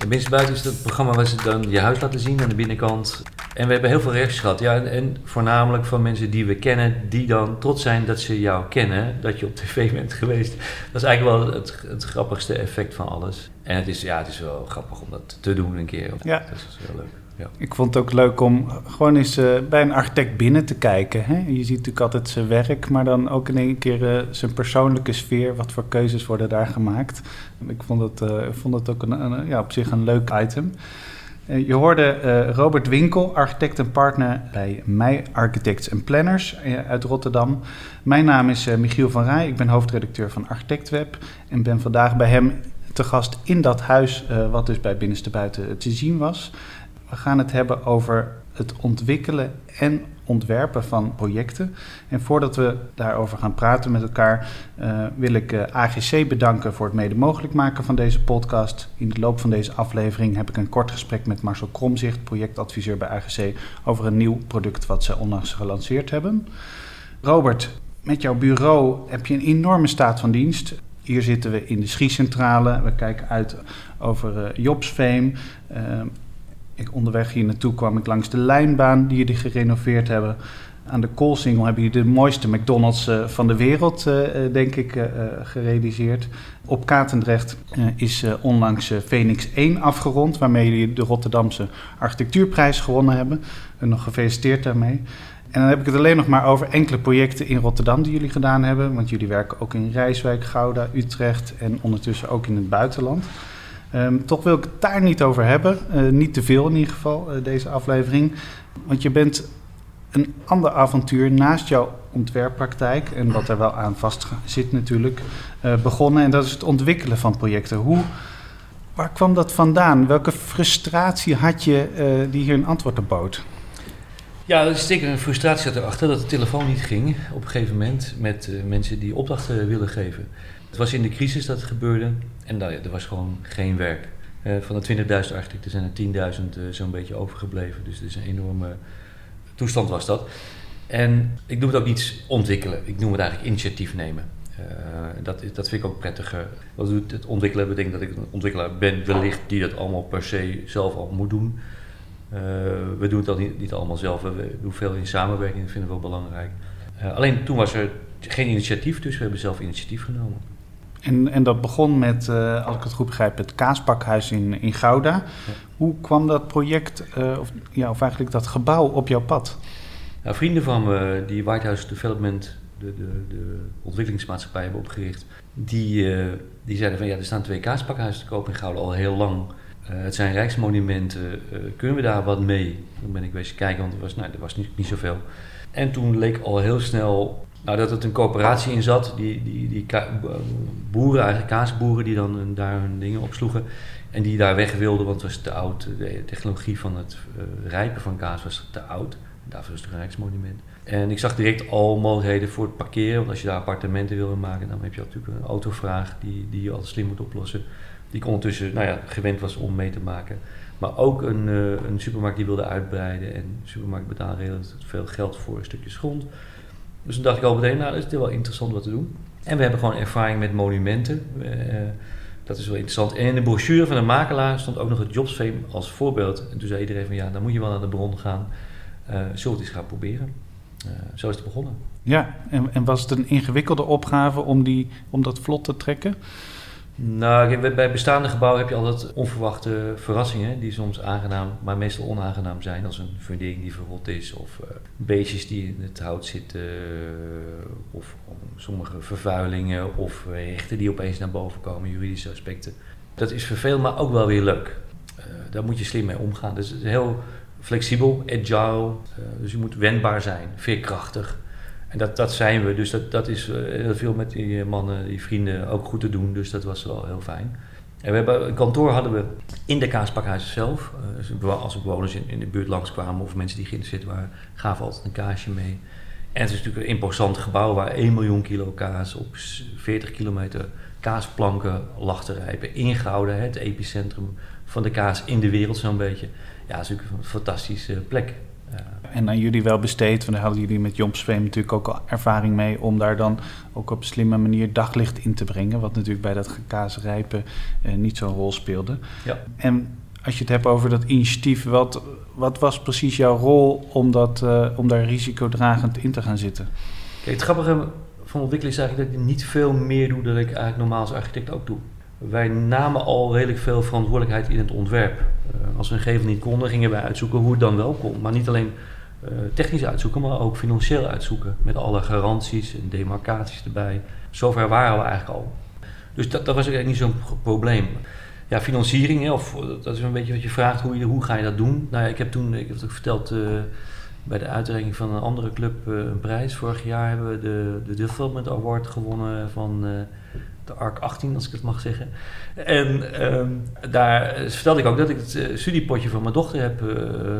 En Binnenbuiten is het programma waar ze dan je huis laten zien aan de binnenkant. En we hebben heel veel reacties gehad. Ja, en, en voornamelijk van mensen die we kennen, die dan trots zijn dat ze jou kennen, dat je op tv bent geweest. Dat is eigenlijk wel het, het grappigste effect van alles. En het is, ja, het is wel grappig om dat te doen een keer. Ja. Dat is heel leuk. Ik vond het ook leuk om gewoon eens eh, bij een architect binnen te kijken. Hè? Je ziet natuurlijk altijd zijn werk, maar dan ook in één keer eh, zijn persoonlijke sfeer. Wat voor keuzes worden daar gemaakt? Ik vond het, eh, vond het ook een, ja, op zich een leuk item. Je hoorde Robert Winkel, architect en partner bij Mij Architects Planners uit Rotterdam. Mijn naam is Michiel van Rij, ik ben hoofdredacteur van ArchitectWeb en ben vandaag bij hem te gast in dat huis, wat dus bij Binnenste Buiten te zien was. We gaan het hebben over het ontwikkelen en ontwerpen van projecten. En voordat we daarover gaan praten met elkaar, eh, wil ik eh, AGC bedanken voor het mede mogelijk maken van deze podcast. In de loop van deze aflevering heb ik een kort gesprek met Marcel Kromzicht, projectadviseur bij AGC, over een nieuw product wat ze onlangs gelanceerd hebben. Robert, met jouw bureau heb je een enorme staat van dienst. Hier zitten we in de schiecentrale. We kijken uit over Jobsveem. Ik, onderweg hier naartoe kwam ik langs de lijnbaan die jullie gerenoveerd hebben. Aan de Koolsingel hebben jullie de mooiste McDonald's uh, van de wereld, uh, denk ik, gerealiseerd. Op Katendrecht is onlangs Phoenix 1 afgerond, waarmee jullie de Rotterdamse architectuurprijs gewonnen hebben. En nog gefeliciteerd daarmee. En dan heb ik het alleen nog maar over enkele projecten in Rotterdam die jullie gedaan hebben. Want jullie werken ook in Rijswijk, Gouda, Utrecht en ondertussen ook in het buitenland. Um, toch wil ik het daar niet over hebben. Uh, niet te veel in ieder geval, uh, deze aflevering. Want je bent een ander avontuur naast jouw ontwerppraktijk... en wat er wel aan vast zit natuurlijk, uh, begonnen. En dat is het ontwikkelen van projecten. Hoe, waar kwam dat vandaan? Welke frustratie had je die hier een antwoord op bood? Ja, er is zeker een frustratie erachter dat de telefoon niet ging op een gegeven moment... met mensen die opdrachten willen geven. Het was in de crisis dat het gebeurde en ja, er was gewoon geen werk. Uh, van de 20.000 architecten zijn er 10.000 uh, zo'n beetje overgebleven. Dus het is een enorme toestand was dat. En ik noem het ook niet ontwikkelen, ik noem het eigenlijk initiatief nemen. Uh, dat, dat vind ik ook prettiger. Wat het ontwikkelen betekent dat ik een ontwikkelaar ben, wellicht die dat allemaal per se zelf al moet doen. We doen het al niet, allemaal zelf, we doen veel in samenwerking, dat vinden we wel belangrijk. Alleen toen was er geen initiatief, dus we hebben zelf initiatief genomen. En, en dat begon met, uh, als ik het goed begrijp, het Kaaspakhuis in, in Gouda. Ja. Hoe kwam dat project, uh, of, ja, of eigenlijk dat gebouw, op jouw pad? Nou, vrienden van me, die White House Development, de, de, de ontwikkelingsmaatschappij hebben opgericht, die, uh, die zeiden van ja, er staan twee Kaaspakhuizen te koop in Gouda al heel lang. Het zijn rijksmonumenten, kunnen we daar wat mee? Toen ben ik bezig kijken, want er was, nou, er was niet, niet zoveel. En toen leek al heel snel nou, dat het een coöperatie in zat, die, die, die boeren, eigenlijk kaasboeren, die dan daar hun dingen opsloegen. En die daar weg wilden, want het was te oud. De technologie van het uh, rijpen van kaas was te oud. Daarvoor is het een rijksmonument. En ik zag direct al mogelijkheden voor het parkeren. Want als je daar appartementen wil maken, dan heb je natuurlijk een autovraag die, die je altijd slim moet oplossen. Die ik ondertussen nou ja, gewend was om mee te maken. Maar ook een, uh, een supermarkt die wilde uitbreiden. En de supermarkt betaalde relatief veel geld voor stukjes grond. Dus toen dacht ik al meteen, nou, dat is wel interessant wat te doen. En we hebben gewoon ervaring met monumenten. Uh, dat is wel interessant. En in de brochure van de makelaar stond ook nog het Jobsfame als voorbeeld. En toen zei iedereen van, ja, dan moet je wel naar de bron gaan. Uh, zullen het eens gaan proberen? Zo is het begonnen. Ja, en, en, was het een ingewikkelde opgave om, die, om dat vlot te trekken? Nou, bij bestaande gebouwen heb je altijd onverwachte verrassingen die soms aangenaam, maar meestal onaangenaam zijn. Als een fundering die verrot is, of uh, beestjes die in het hout zitten, uh, of sommige vervuilingen, of rechten die opeens naar boven komen, juridische aspecten. Dat is vervelend, maar ook wel weer leuk. Daar moet je slim mee omgaan. Dus het is heel flexibel, agile, dus je moet wendbaar zijn, veerkrachtig. En dat, dat zijn we, dus dat, dat is heel veel met die mannen, die vrienden ook goed te doen. Dus dat was wel heel fijn. En we hebben, een kantoor hadden we in de Kaaspakhuizen zelf. Dus als er bewoners in, in de buurt langskwamen of mensen die geïnteresseerd waren, gaven altijd een kaasje mee. En het is natuurlijk een imposant gebouw waar 1 miljoen kilo kaas op 40 kilometer kaasplanken lag te rijpen. In Gouda, het epicentrum van de kaas in de wereld zo'n beetje. Ja, dat is natuurlijk een fantastische plek. En aan jullie wel besteed, want daar hadden jullie met Jompsveem natuurlijk ook al ervaring mee om daar dan ook op slimme manier daglicht in te brengen, wat natuurlijk bij dat gekaasrijpen eh, niet zo'n rol speelde. Ja. En als je het hebt over dat initiatief, wat, wat was precies jouw rol om, dat, uh, om daar risicodragend in te gaan zitten? Kijk, het grappige van ontwikkeling is eigenlijk dat ik niet veel meer doe dan ik eigenlijk normaal als architect ook doe. Wij namen al redelijk veel verantwoordelijkheid in het ontwerp. Uh, als we een gegeven niet konden, gingen wij uitzoeken hoe het dan wel kon. Maar niet alleen uh, technisch uitzoeken, maar ook financieel uitzoeken. Met alle garanties en demarcaties erbij. Zover waren we eigenlijk al. Dus dat, dat was eigenlijk niet zo'n probleem. Ja, financiering, of dat is een beetje wat je vraagt, hoe, je, hoe ga je dat doen? Nou ja, ik heb toen, ik heb het ook verteld, uh, bij de uitreiking van een andere club een prijs. Vorig jaar hebben we de, de Development Award gewonnen van de ARC 18, als ik het mag zeggen. En um, daar vertelde ik ook dat ik het studiepotje van mijn dochter heb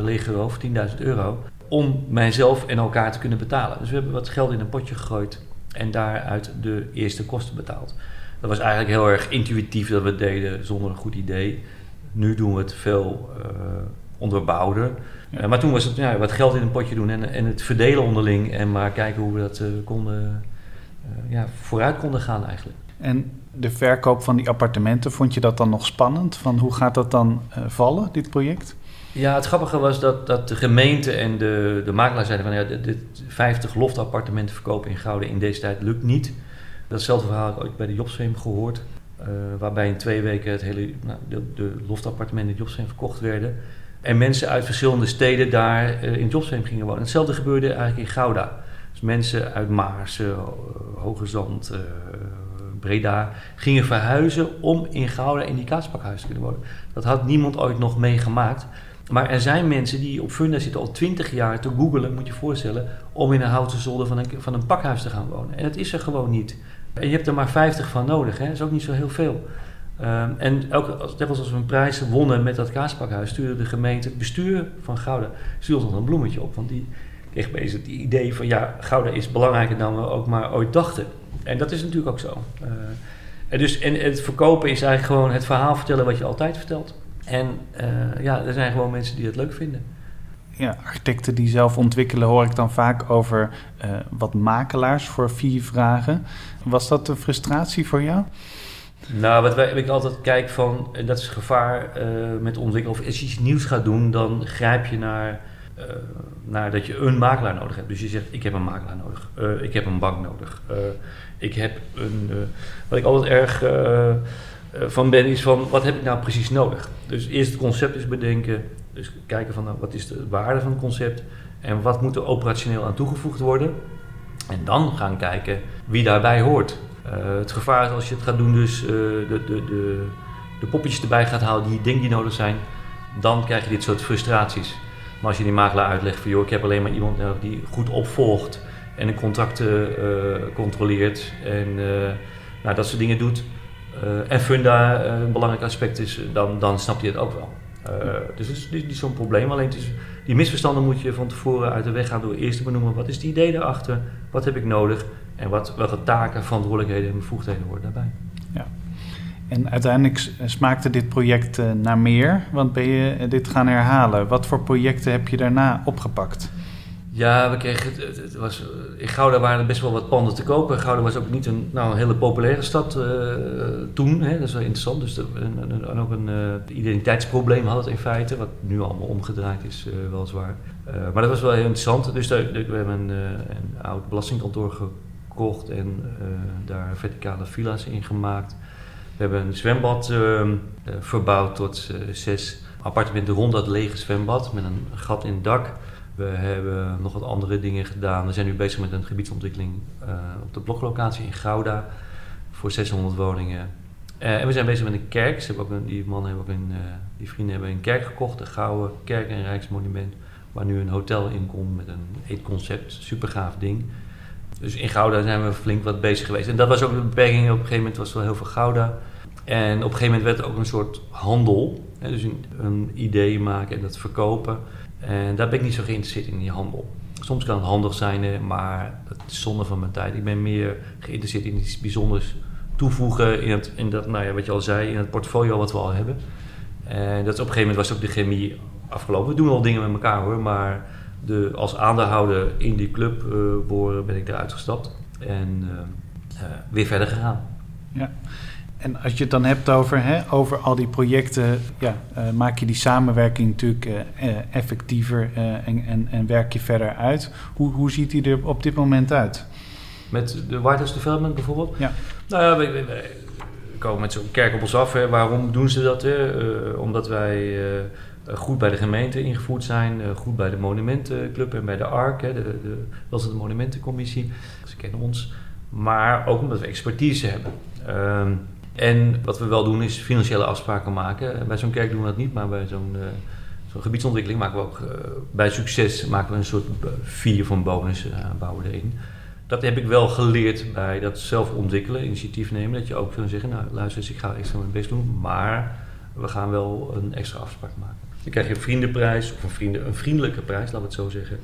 leeggeroofd, 10.000 euro, om mijzelf en elkaar te kunnen betalen. Dus we hebben wat geld in een potje gegooid en daaruit de eerste kosten betaald. Dat was eigenlijk heel erg intuïtief dat we het deden zonder een goed idee. Nu doen we het veel uh, onderbouwder. Ja. Uh, maar toen was het ja, wat geld in een potje doen en, en het verdelen onderling en maar kijken hoe we dat uh, konden, ja, vooruit konden gaan eigenlijk. En de verkoop van die appartementen, vond je dat dan nog spannend? Van hoe gaat dat dan vallen, dit project? Ja, het grappige was dat, dat de gemeente en de, de makelaar zeiden van ja, dit 50 loftappartementen verkopen in Gouden in deze tijd lukt niet. Datzelfde verhaal heb ik ooit bij de Jobsveem gehoord. Uh, waarbij in twee weken het hele, nou, de, de loftappartementen in Jobsveem verkocht werden. En mensen uit verschillende steden daar uh, in Jobsveem gingen wonen. Hetzelfde gebeurde eigenlijk in Gouda. Dus mensen uit Maarsen, uh, Hoge Zand, Breda gingen verhuizen om in Gouda in die kaaspakhuis te kunnen wonen. Dat had niemand ooit nog meegemaakt. Maar er zijn mensen die op Funda zitten al twintig jaar te googelen, moet je je voorstellen, om in een houten zolder van een, van een pakhuis te gaan wonen. En dat is er gewoon niet. En je hebt er maar 50 van nodig, hè? dat is ook niet zo heel veel. Um, en elke, als we een prijs wonnen met dat kaaspakhuis, stuurde de gemeente, het bestuur van Gouda, stuurde ons een bloemetje op. Want die kreeg bezig het idee van ja, Gouda is belangrijker dan we ook maar ooit dachten. En dat is natuurlijk ook zo. Uh, en, dus, en het verkopen is eigenlijk gewoon het verhaal vertellen wat je altijd vertelt. En uh, ja, er zijn gewoon mensen die het leuk vinden. Ja, architecten die zelf ontwikkelen hoor ik dan vaak over uh, wat makelaars voor vier vragen. Was dat een frustratie voor jou? Nou, wat wij, ik altijd kijk van, en dat is het gevaar met ontwikkelen, of als je iets nieuws gaat doen, dan grijp je naar, naar dat je een makelaar nodig hebt. Dus je zegt, ik heb een makelaar nodig, uh, ik heb een bank nodig, ik heb een, wat ik altijd erg van ben, is van, wat heb ik nou precies nodig? Dus eerst het concept is bedenken, dus kijken van, nou, wat is de waarde van het concept en wat moet er operationeel aan toegevoegd worden? En dan gaan kijken wie daarbij hoort. Het gevaar is als je het gaat doen, dus de, de, de, de poppetjes erbij gaat halen die je denkt die nodig zijn, dan krijg je dit soort frustraties. Maar als je die makelaar uitlegt van joh, ik heb alleen maar iemand die goed opvolgt en de contracten uh, controleert en nou, dat soort dingen doet. en Funda een belangrijk aspect is, dan, dan snapt hij het ook wel. dus het is niet, zo'n probleem. Alleen is, die misverstanden moet je van tevoren uit de weg gaan door eerst te benoemen wat is het idee daarachter, wat heb ik nodig en wat, welke taken, verantwoordelijkheden en bevoegdheden worden daarbij. En uiteindelijk smaakte dit project uh, naar meer, want ben je dit gaan herhalen. Wat voor projecten heb je daarna opgepakt? Ja, we kregen, het, was, in Gouda waren er best wel wat panden te kopen. Gouda was ook niet een, nou, een hele populaire stad toen, hè, dat is wel interessant. Dus de, en, ook een identiteitsprobleem had het in feite, wat nu allemaal omgedraaid is, uh, weliswaar. maar dat was wel heel interessant. Dus daar, we hebben een, een oud belastingkantoor gekocht en daar verticale villa's in gemaakt. We hebben een zwembad verbouwd tot zes appartementen rond dat lege zwembad met een gat in het dak. We hebben nog wat andere dingen gedaan. We zijn nu bezig met een gebiedsontwikkeling uh, op de bloklocatie in Gouda voor 600 woningen. En we zijn bezig met een kerk. Ze hebben ook een, die mannen hebben ook een, die vrienden hebben een kerk gekocht, de Gouden Kerk en Rijksmonument, waar nu een hotel in komt met een eetconcept, super gaaf ding. Dus in Gouda zijn we flink wat bezig geweest. En dat was ook de beperking. Op een gegeven moment was wel heel veel Gouda. En op een gegeven moment werd het ook een soort handel. Hè, dus een, een idee maken en dat verkopen. En daar ben ik niet zo geïnteresseerd in, die handel. Soms kan het handig zijn, maar dat is zonde van mijn tijd. Ik ben meer geïnteresseerd in iets bijzonders toevoegen in, het, in dat, nou ja, wat je al zei, in het portfolio wat we al hebben. En dat op een gegeven moment was ook de chemie afgelopen. We doen al dingen met elkaar hoor, maar de, als aandeelhouder in die club uh, ben ik eruit gestapt en weer verder gegaan. Ja. En als je het dan hebt over, hè, over al die projecten, ja, maak je die samenwerking natuurlijk effectiever en, en, en werk je verder uit. Hoe, hoe ziet die er op dit moment uit? Met de White House Development bijvoorbeeld? Ja. Nou ja, we, we, komen met zo'n kerk op ons af. Hè. Waarom doen ze dat? Hè? Omdat wij goed bij de gemeente ingevoerd zijn, goed bij de Monumentenclub en bij de ARC, hè, de, de, dat is de Monumentencommissie. Ze kennen ons. Maar ook omdat we expertise hebben. Ehm, en wat we wel doen is financiële afspraken maken. Bij zo'n kerk doen we dat niet, maar bij zo'n zo'n gebiedsontwikkeling maken we ook bij succes maken we een soort vier van bonus bouwen erin dat heb ik wel geleerd bij dat zelf ontwikkelen, initiatief nemen. Dat je ook kunt zeggen, nou luister eens, ik ga extra mijn best doen, maar we gaan wel een extra afspraak maken. Dan krijg je een vriendenprijs, of een, vrienden, een vriendelijke prijs, laten we het zo zeggen.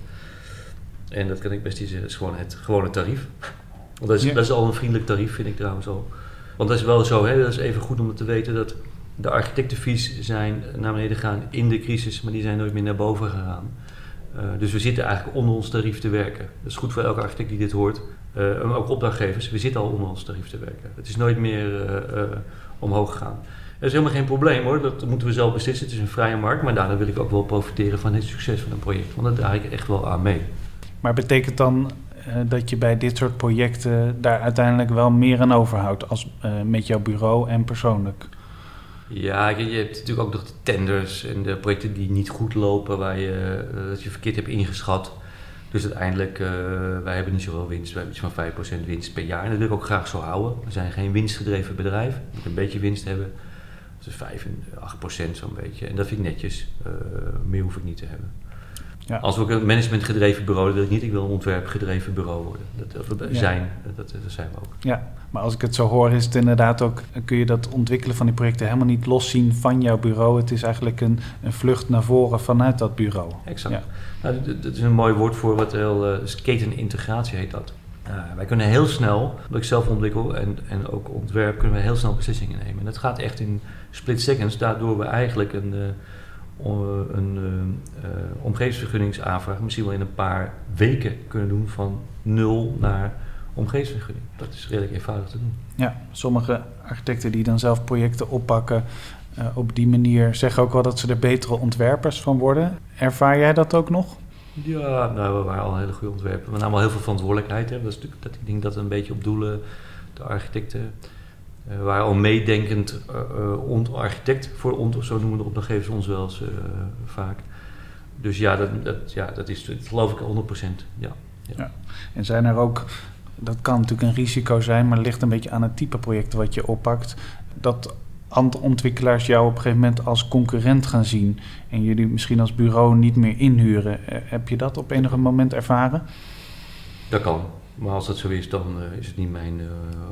En dat kan ik best niet zeggen, dat is gewoon het gewone tarief. Want dat is, dat is al een vriendelijk tarief, vind ik trouwens al. Want dat is wel zo, hè, dat is even goed om te weten dat de architectenvies zijn naar beneden gegaan in de crisis, maar die zijn nooit meer naar boven gegaan. Uh, dus we zitten eigenlijk onder ons tarief te werken. Dat is goed voor elke architect die dit hoort. Uh, ook opdrachtgevers, we zitten al onder ons tarief te werken. Het is nooit meer uh, omhoog gegaan. Dat is helemaal geen probleem hoor, dat moeten we zelf beslissen. Het is een vrije markt, maar daarna wil ik ook wel profiteren van het succes van een project. Want dat draag ik echt wel aan mee. Maar betekent dan dat je bij dit soort projecten daar uiteindelijk wel meer aan overhoudt als met jouw bureau en persoonlijk? Ja, je, je, hebt natuurlijk ook nog de tenders en de projecten die niet goed lopen, waar je, uh, dat je verkeerd hebt ingeschat. Dus uiteindelijk, uh, wij hebben niet zoveel winst, we hebben iets van 5% winst per jaar. En dat wil ik ook graag zo houden. We zijn geen winstgedreven bedrijf, we moeten een beetje winst hebben. Is 5 en 8% zo'n beetje. En dat vind ik netjes, meer hoef ik niet te hebben. Ja. Als we ook een managementgedreven bureau, dat wil ik niet. Ik wil een ontwerpgedreven bureau worden. Dat, dat zijn, dat, dat, zijn we ook. Ja, maar als ik het zo hoor, is het inderdaad ook... kun je dat ontwikkelen van die projecten helemaal niet loszien van jouw bureau. Het is eigenlijk een, een vlucht naar voren vanuit dat bureau. Exact. Ja. Nou, dat is een mooi woord voor wat heel... Uh, ketenintegratie heet dat. Uh, wij kunnen heel snel, omdat ik zelf ontwikkel en, en ook ontwerp, kunnen we heel snel beslissingen nemen. En dat gaat echt in split seconds, daardoor we eigenlijk een... Uh, een uh, omgevingsvergunningsaanvraag misschien wel in een paar weken kunnen doen van nul naar omgevingsvergunning. Dat is redelijk eenvoudig te doen. Ja, sommige architecten die dan zelf projecten oppakken uh, op die manier zeggen ook wel dat ze er betere ontwerpers van worden. Ervaar jij dat ook nog? Ja, nou, we waren al een hele goede ontwerper. We namen al heel veel verantwoordelijkheid. Hè. Dat is natuurlijk, dat, ik denk dat een beetje op doelen de architecten uh, waren al meedenkend uh, architect voor ons, zo noemen de opdrachtgevers ons wel eens vaak. Dus ja, dat, dat, ja, dat is dat geloof ik 100%. Ja, ja. ja. En zijn er ook, dat kan natuurlijk een risico zijn, maar het ligt een beetje aan het type project wat je oppakt, dat andere ontwikkelaars jou op een gegeven moment als concurrent gaan zien en jullie misschien als bureau niet meer inhuren. Heb je dat op enig moment ervaren? Dat kan. Maar als dat zo is, dan uh, is het niet mijn uh,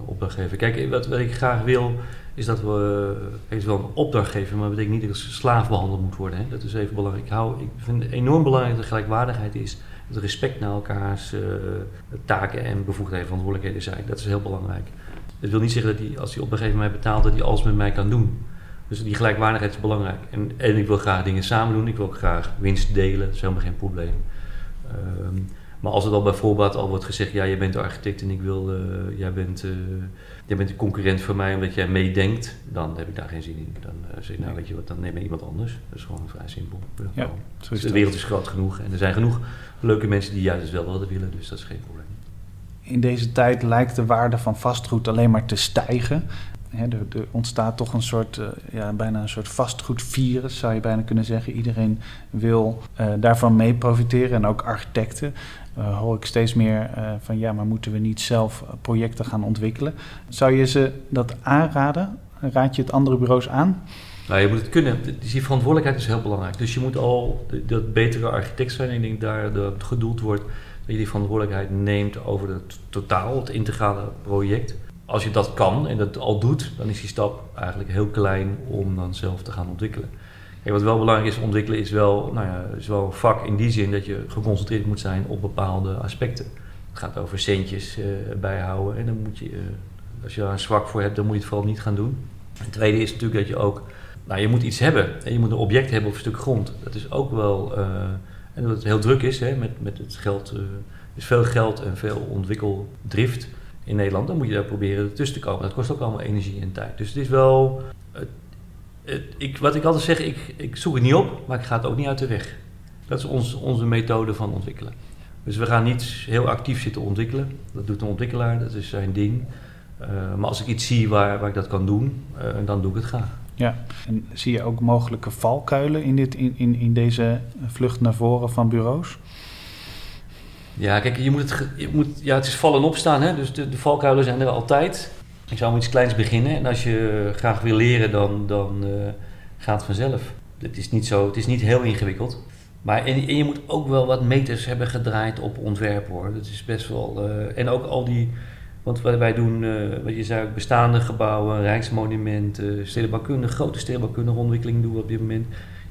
opdrachtgever. Kijk, wat, wat, ik graag wil, is dat we. Het wel een opdrachtgever, maar dat betekent niet dat ze slaaf behandeld moet worden. Hè? Dat is even belangrijk. Ik, hou, ik vind het enorm belangrijk dat gelijkwaardigheid is. Dat respect naar elkaars taken en bevoegdheden en verantwoordelijkheden zijn. Dat is heel belangrijk. Dat wil niet zeggen dat die, als die opdrachtgever mij betaalt, dat hij alles met mij kan doen. Dus die gelijkwaardigheid is belangrijk. En, en ik wil graag dingen samen doen. Ik wil ook graag winst delen. Dat is helemaal geen probleem. Um, maar als er dan bijvoorbeeld al wordt gezegd, ja, jij bent de architect en ik wil, uh, jij, bent, uh, jij bent een concurrent voor mij omdat jij meedenkt, dan heb ik daar geen zin in. Dan uh, zeg ik, nou weet je wat, dan neem ik iemand anders. Dat is gewoon vrij simpel. Ja, dus de wereld is groot genoeg en er zijn genoeg leuke mensen die juist wel willen willen, dus dat is geen probleem. In deze tijd lijkt de waarde van vastgoed alleen maar te stijgen. Er, er, ontstaat toch een soort, ja, bijna een soort vastgoedvirus, zou je bijna kunnen zeggen. Iedereen wil daarvan mee profiteren en ook architecten uh, hoor ik steeds meer van ja, maar moeten we niet zelf projecten gaan ontwikkelen? Zou je ze dat aanraden? Raad je het andere bureaus aan? Nou, je moet het kunnen. Die verantwoordelijkheid is heel belangrijk. Dus je moet al dat betere architect zijn. Ik denk daar dat gedoeld wordt dat je die verantwoordelijkheid neemt over het totaal, het integrale project. Als je dat kan en dat al doet, dan is die stap eigenlijk heel klein om dan zelf te gaan ontwikkelen wat wel belangrijk is ontwikkelen, is wel, nou ja, is wel een vak in die zin dat je geconcentreerd moet zijn op bepaalde aspecten. Het gaat over centjes uh, bijhouden en dan moet je, uh, als je daar een zwak voor hebt, dan moet je het vooral niet gaan doen. Het tweede is natuurlijk dat je ook, nou je moet iets hebben. En je moet een object hebben op een stuk grond. Dat is ook wel uh, En dat het heel druk is hè, met, met het geld. Is veel geld en veel ontwikkeldrift in Nederland. Dan moet je daar proberen tussen te komen. Dat kost ook allemaal energie en tijd. Dus het is wel. het, ik, wat ik altijd zeg, ik, ik zoek het niet op, maar ik ga het ook niet uit de weg. Dat is ons, onze methode van ontwikkelen. Dus we gaan niet heel actief zitten ontwikkelen. Dat doet een ontwikkelaar, dat is zijn ding. Uh, maar als ik iets zie waar, waar ik dat kan doen, uh, dan doe ik het graag. Ja, en zie je ook mogelijke valkuilen in, dit, in, in, in deze vlucht naar voren van bureaus? Ja, kijk, je moet het, je moet, ja, het is vallen en opstaan, hè? dus de, valkuilen zijn er altijd. Ik zou met iets kleins beginnen en als je graag wil leren, dan, dan uh, gaat het vanzelf. Het is niet, zo, het is niet heel ingewikkeld. Maar en, je moet ook wel wat meters hebben gedraaid op ontwerp hoor. Dat is best wel. Uh, en ook al die. Want wat wij doen, uh, wat je zei, bestaande gebouwen, rijksmonumenten, stedenbouwkunde, grote stedenbouwkundige ontwikkeling doen we op dit moment.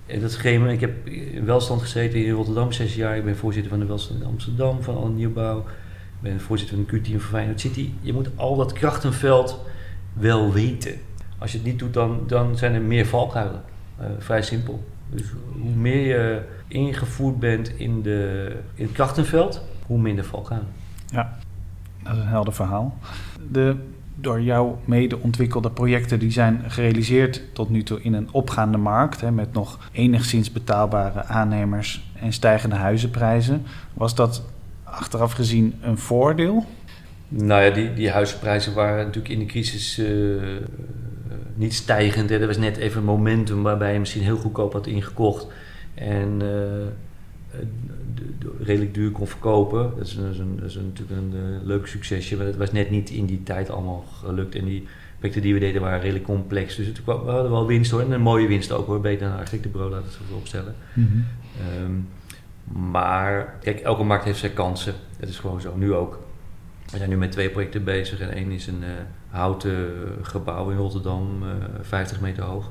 En dat ik heb in welstand gezeten in Rotterdam zes jaar. Ik ben voorzitter van de welstand in Amsterdam van alle nieuwbouw. Ik ben voorzitter van de Q-team van Feyenoord City. Je moet al dat krachtenveld wel weten. Als je het niet doet, dan, dan zijn er meer valkuilen. Uh, vrij simpel. Dus hoe meer je ingevoerd bent in, de, in het krachtenveld, hoe minder valkuilen. Ja, dat is een helder verhaal. De door jou mede ontwikkelde projecten die zijn gerealiseerd tot nu toe in een opgaande markt hè, met nog enigszins betaalbare aannemers en stijgende huizenprijzen. Was dat achteraf gezien een voordeel? Nou ja, die, die huizenprijzen waren natuurlijk in de crisis uh, niet stijgend. Er was net even een momentum waarbij je misschien heel goedkoop had ingekocht en uh, redelijk duur kon verkopen. Dat is, een, dat is natuurlijk een uh, leuk succesje, maar dat was net niet in die tijd allemaal gelukt. En die projecten die we deden waren redelijk complex. Dus het, we hadden wel winst hoor, en een mooie winst ook hoor. Beter dan architectenbureau, laat het zo opstellen. Mm -hmm. um, maar kijk, elke markt heeft zijn kansen. Dat is gewoon zo, nu ook. We zijn nu met twee projecten bezig en één is een uh, houten gebouw in Rotterdam, uh, 50 meter hoog.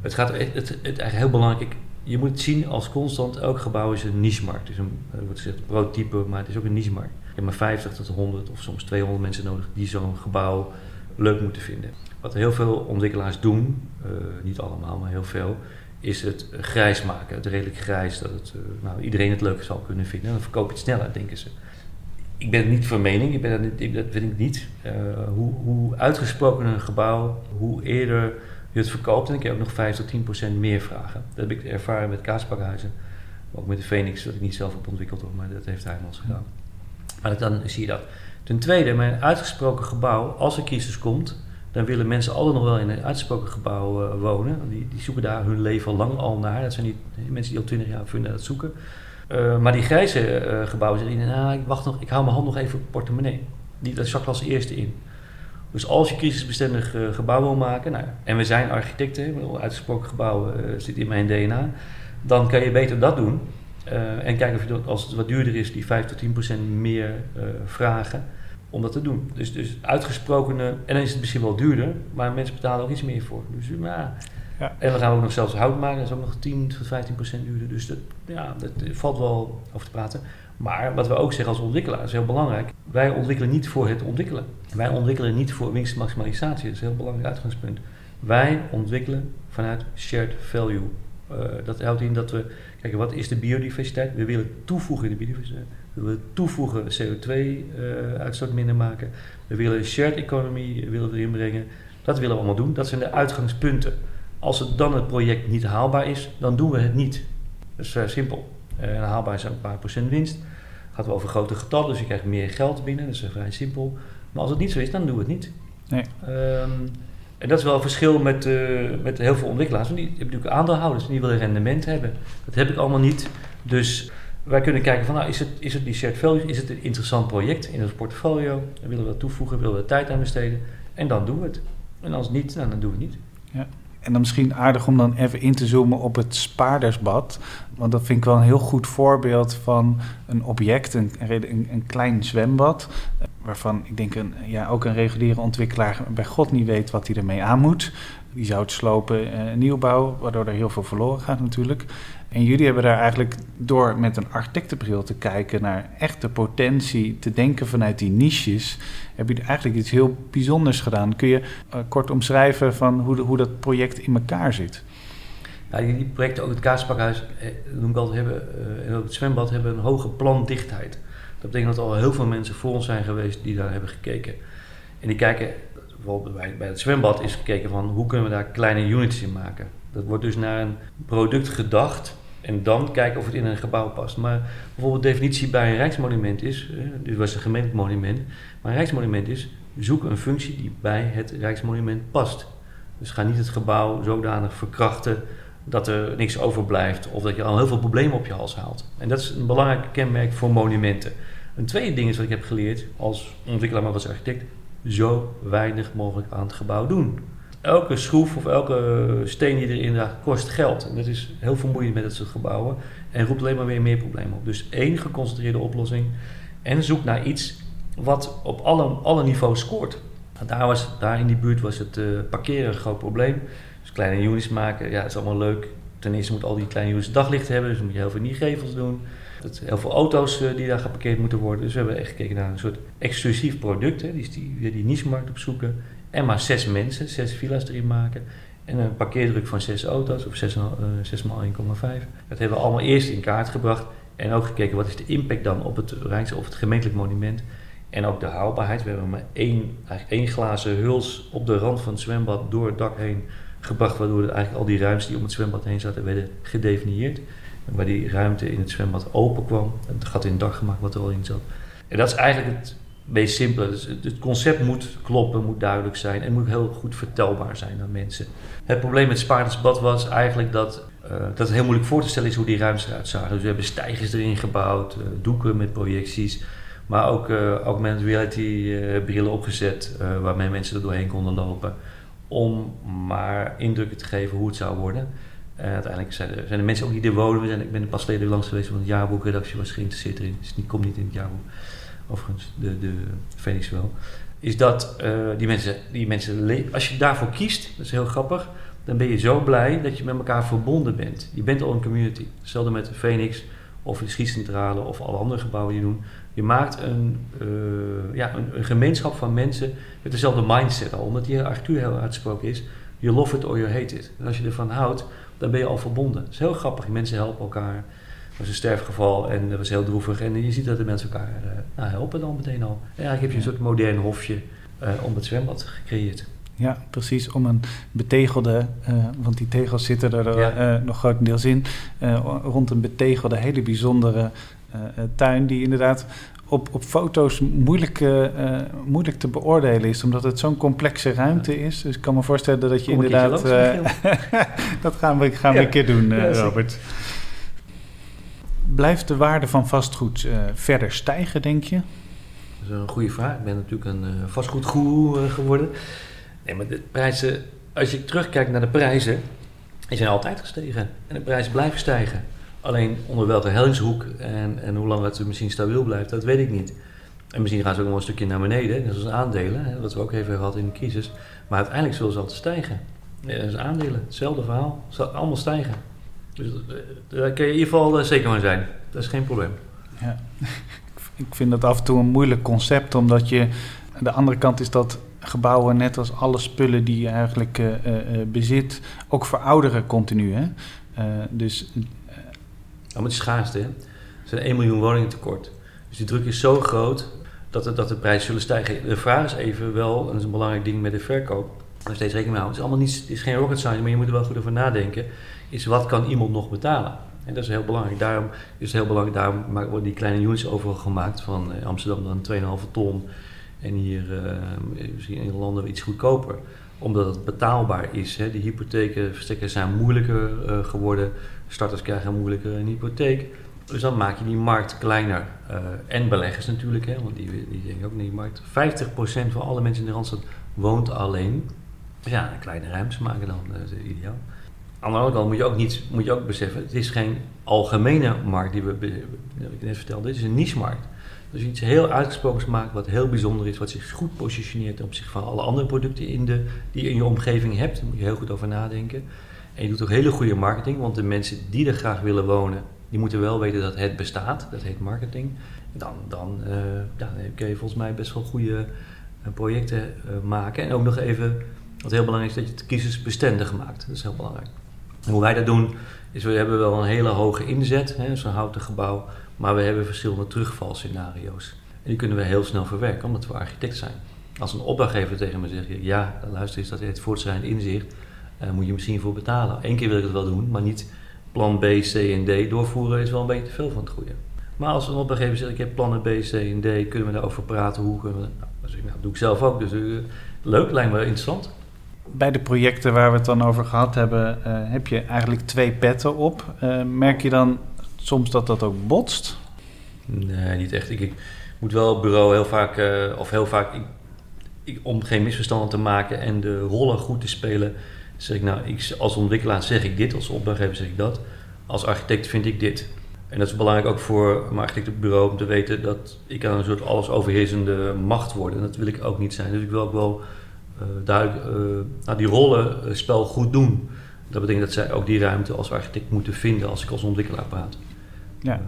Het gaat het, het, het eigenlijk heel belangrijk je moet zien als constant, elk gebouw is een niche-markt. Een, er wordt gezegd prototype, maar het is ook een niche-markt. Je hebt maar 50 tot 100 of soms 200 mensen nodig die zo'n gebouw leuk moeten vinden. Wat heel veel ontwikkelaars doen, uh, niet allemaal, maar heel veel, is het grijs maken. Het redelijk grijs, dat het, uh, nou, iedereen het leuk zal kunnen vinden. En dan verkoop je het sneller, denken ze. Ik ben het niet van mening, ik ben dat, dat vind ik niet. Hoe, hoe uitgesproken een gebouw, hoe eerder je het verkoopt en ik heb ook nog 5 tot 10 procent meer vragen. Dat heb ik ervaren met kaaspakhuizen. Ook met de Phoenix, dat ik niet zelf heb ontwikkeld, hoor, maar dat heeft hij ons gedaan. Maar dan zie je dat. Ten tweede, mijn uitgesproken gebouw, als er crisis komt, dan willen mensen altijd nog wel in een uitgesproken gebouw uh, wonen. Die, die, zoeken daar hun leven lang al naar. Dat zijn die mensen die al 20 jaar vinden dat zoeken. Uh, maar die grijze uh, gebouwen zeggen, nou, ik wacht nog, ik hou mijn hand nog even op portemonnee. Die, dat zak ik als eerste in. Dus als je crisisbestendig uh, gebouw wil maken, nou, en we zijn architecten, uitgesproken gebouwen uh, zit in mijn DNA, dan kan je beter dat doen. Uh, en kijken of je dat, als het wat duurder is, die 5 tot 10 procent meer vragen om dat te doen. Dus, dus uitgesprokene, en dan is het misschien wel duurder, maar mensen betalen ook iets meer voor. Dus, ja. En we gaan ook nog zelfs hout maken, dat is ook nog 10 tot 15 procent duurder. Dus dat, ja, dat valt wel over te praten. Maar wat we ook zeggen als ontwikkelaar is heel belangrijk. Wij ontwikkelen niet voor het ontwikkelen. Wij ontwikkelen niet voor winstmaximalisatie. Dat is een heel belangrijk uitgangspunt. Wij ontwikkelen vanuit shared value. Uh, dat houdt in dat we kijken wat is de biodiversiteit. We willen toevoegen in de biodiversiteit. We willen toevoegen CO2-uitstoot uh, minder maken. We willen shared economy willen erin brengen. Dat willen we allemaal doen. Dat zijn de uitgangspunten. Als het dan het project niet haalbaar is, dan doen we het niet. Dat is simpel. Uh, haalbaar is een paar procent winst. Gaat wel over grote getallen, dus je krijgt meer geld binnen. Dat is vrij simpel. Maar als het niet zo is, dan doen we het niet. Nee. Um, en dat is wel een verschil met, uh, met heel veel ontwikkelaars. Want die hebben natuurlijk aandeelhouders die willen rendement hebben. Dat heb ik allemaal niet. Dus wij kunnen kijken van, nou, is het, is het die shared value, is het een interessant project in ons portfolio? Dan willen we dat toevoegen, willen we tijd aan besteden. En dan doen we het. En als niet, nou, dan doen we het niet. En dan misschien aardig om dan even in te zoomen op het spaardersbad. Want dat vind ik wel een heel goed voorbeeld van een object, een, een, klein zwembad. Waarvan ik denk een, ja, ook een reguliere ontwikkelaar bij God niet weet wat hij ermee aan moet. Die zou het slopen, uh, nieuwbouw, waardoor er heel veel verloren gaat natuurlijk. En jullie hebben daar eigenlijk door met een architectenbril te kijken naar echte potentie, te denken vanuit die niches, heb je eigenlijk iets heel bijzonders gedaan. Kun je uh, kort omschrijven van hoe, hoe dat project in elkaar zit? Ja, die projecten, ook het Kaaspakhuis, eh, noem ik altijd, hebben, eh, en ook het zwembad, hebben een hoge plandichtheid. Dat betekent dat al heel veel mensen voor ons zijn geweest die daar hebben gekeken. En die kijken, bijvoorbeeld bij, bij het zwembad is gekeken van hoe kunnen we daar kleine units in maken. Dat wordt dus naar een product gedacht en dan kijken of het in een gebouw past. Maar bijvoorbeeld de definitie bij een rijksmonument is, dit was een gemeentelijk monument, maar een rijksmonument is zoek een functie die bij het rijksmonument past. Dus ga niet het gebouw zodanig verkrachten dat er niks overblijft of dat je al heel veel problemen op je hals haalt. En dat is een belangrijk kenmerk voor monumenten. Een tweede ding is wat ik heb geleerd als ontwikkelaar, maar als architect, zo weinig mogelijk aan het gebouw doen. Elke schroef of elke steen die erin draagt kost geld. En dat is heel vermoeiend met dat soort gebouwen en roept alleen maar weer meer problemen op. Dus één geconcentreerde oplossing en zoek naar iets wat op alle, alle niveaus scoort. Daar, was, daar in die buurt was het uh, parkeren een groot probleem. Dus kleine units maken, ja, is allemaal leuk. Ten eerste moet al die kleine units daglicht hebben, dus moet je heel veel in die gevels doen. Dat heel veel auto's uh, die daar geparkeerd moeten worden. Dus we hebben echt gekeken naar een soort exclusief product. Hè, die, die, die niche-markt opzoeken. En maar zes mensen, zes villa's erin maken. En een parkeerdruk van zes auto's, of 6, uh, 6 x 1,5. Dat hebben we allemaal eerst in kaart gebracht. En ook gekeken wat is de impact dan op het Rijks of het gemeentelijk monument. En ook de haalbaarheid. We hebben maar één, eigenlijk één glazen huls op de rand van het zwembad door het dak heen gebracht. Waardoor eigenlijk al die ruimtes die om het zwembad heen zaten werden gedefinieerd. Waar die ruimte in het zwembad open kwam. Het gat in het dak gemaakt wat er al in zat. En dat is eigenlijk het meest simpele. Dus het concept moet kloppen, moet duidelijk zijn en moet heel goed vertelbaar zijn aan mensen. Het probleem met Spaardersbad was eigenlijk dat, uh, dat het heel moeilijk voor te stellen is hoe die ruimtes eruit zagen. Dus we hebben stijgers erin gebouwd, uh, doeken met projecties. Maar ook uh, augmented reality uh, brillen opgezet uh, waarmee mensen er doorheen konden lopen. Om maar indrukken te geven hoe het zou worden. uiteindelijk zijn er, zijn er mensen ook die er wonen. Ik ben pas geleden langs geweest, want het jaarboekredactie was geïnteresseerd erin. Dus die komt niet in het jaarboek. Overigens, de, de Phoenix wel. Is dat die mensen, die mensen, als je daarvoor kiest, dat is heel grappig. Dan ben je zo blij dat je met elkaar verbonden bent. Je bent al een community. Hetzelfde met de Phoenix of de schietcentrale of alle andere gebouwen die je. Je maakt een, uh, ja, een, een, gemeenschap van mensen met dezelfde mindset al. Omdat die architectuur heel uitgesproken is. You love it or you hate it. En als je ervan houdt, dan ben je al verbonden. Dat is heel grappig. Mensen helpen elkaar. Was een sterfgeval en dat was heel droevig. En je ziet dat de mensen elkaar uh, nou, helpen dan meteen al. En eigenlijk heb je een soort modern hofje uh, om het zwembad gecreëerd. Ja, precies. Om een betegelde, uh, want die tegels zitten er ja. uh, nog grotendeels in, uh, rond een betegelde, hele bijzondere tuin die inderdaad op, op foto's moeilijk, moeilijk te beoordelen is, omdat het zo'n complexe ruimte is. Dus ik kan me voorstellen dat je Kom inderdaad... dat gaan we, gaan we ja. een keer doen, Ja, Robert. Blijft de waarde van vastgoed verder stijgen, denk je? Dat is een goede vraag. Ik ben natuurlijk een vastgoedgoeroe geworden. Nee, maar de prijzen, als je terugkijkt naar de prijzen, die zijn altijd gestegen. En de prijzen blijven stijgen. Alleen onder welke hellingshoek en, en hoe lang het misschien stabiel blijft, dat weet ik niet. En misschien gaan ze ook nog een stukje naar beneden, net als aandelen, hè, wat we ook even gehad in de crisis. Maar uiteindelijk zullen ze altijd stijgen. Ja, dat is aandelen, hetzelfde verhaal, zal allemaal stijgen. Dus daar kun je in ieder geval zeker van zijn. Dat is geen probleem. Ja. Ik vind dat af en toe een moeilijk concept, omdat je aan de andere kant is dat gebouwen, net als alle spullen die je eigenlijk uh, uh, bezit, ook verouderen continu. Hè? Uh, dus, ja, maar het is schaarste. Hè? Er zijn 1 miljoen woningen tekort. Dus die druk is zo groot dat, het, dat de prijzen zullen stijgen. De vraag is even wel, en dat is een belangrijk ding met de verkoop, daar steeds rekening mee houden. Het is allemaal niet, het is geen rocket science, maar je moet er wel goed over nadenken. Is wat kan iemand nog betalen? En dat is heel belangrijk. Daarom is het heel belangrijk, daarom worden die kleine units overal gemaakt. Van Amsterdam dan 2,5 ton en hier uh, misschien in landen iets goedkoper. Omdat het betaalbaar is. Hè. De hypothekenverstrekkers zijn moeilijker geworden. Starters krijgen moeilijker een hypotheek. Dus dan maak je die markt kleiner. En beleggers natuurlijk, hè, want die, die denken ook in die markt. 50% van alle mensen in de Randstad woont alleen. Ja, een kleine ruimte maken dan, dat is ideaal. Aan de andere kant moet je ook, niet, moet je ook beseffen, het is geen algemene markt die we, ik net vertelde, dit is een niche-markt. Dus iets heel uitgesproken maakt, wat heel bijzonder is, wat zich goed positioneert ten opzichte van alle andere producten in de, die je in je omgeving hebt. Daar moet je heel goed over nadenken. En je doet ook hele goede marketing, want de mensen die er graag willen wonen, die moeten wel weten dat het bestaat. Dat heet marketing. Dan, dan, ja, dan kun je volgens mij best wel goede uh, projecten uh, maken. En ook nog even, wat heel belangrijk is, dat je het kiezersbestendig maakt. Dat is heel belangrijk. Hoe wij dat doen, is we hebben wel een hele hoge inzet, zo'n houten gebouw, maar we hebben verschillende terugvalscenario's. En die kunnen we heel snel verwerken, omdat we architect zijn. Als een opdrachtgever tegen me zegt, ja, luister eens, dat heeft voortschrijdend inzicht, uh, moet je misschien voor betalen. Eén keer wil ik het wel doen, maar niet plan B, C en D doorvoeren is wel een beetje te veel van het goede. Maar als een opdrachtgever zegt, ik heb plannen B, C en D, kunnen we daarover praten, hoe kunnen we... Nou, dat nou, doe ik zelf ook, dus uh, leuk, lijkt me interessant. Bij de projecten waar we het dan over gehad hebben, uh, heb je eigenlijk twee petten op. merk je dan soms dat dat ook botst? Nee, niet echt. Ik, ik moet wel op bureau heel vaak, of heel vaak, ik, om geen misverstanden te maken en de rollen goed te spelen, zeg ik nou, ik, als ontwikkelaar zeg ik dit, als opdrachtgever zeg ik dat. Als architect vind ik dit. En dat is belangrijk ook voor mijn architectenbureau om te weten dat ik aan een soort alles overheersende macht word. En dat wil ik ook niet zijn. Dus ik wil ook wel duidelijk uh, nou, die rollenspel goed doen. Dat betekent dat zij ook die ruimte als architect moeten vinden als ik als ontwikkelaar praat. Ja,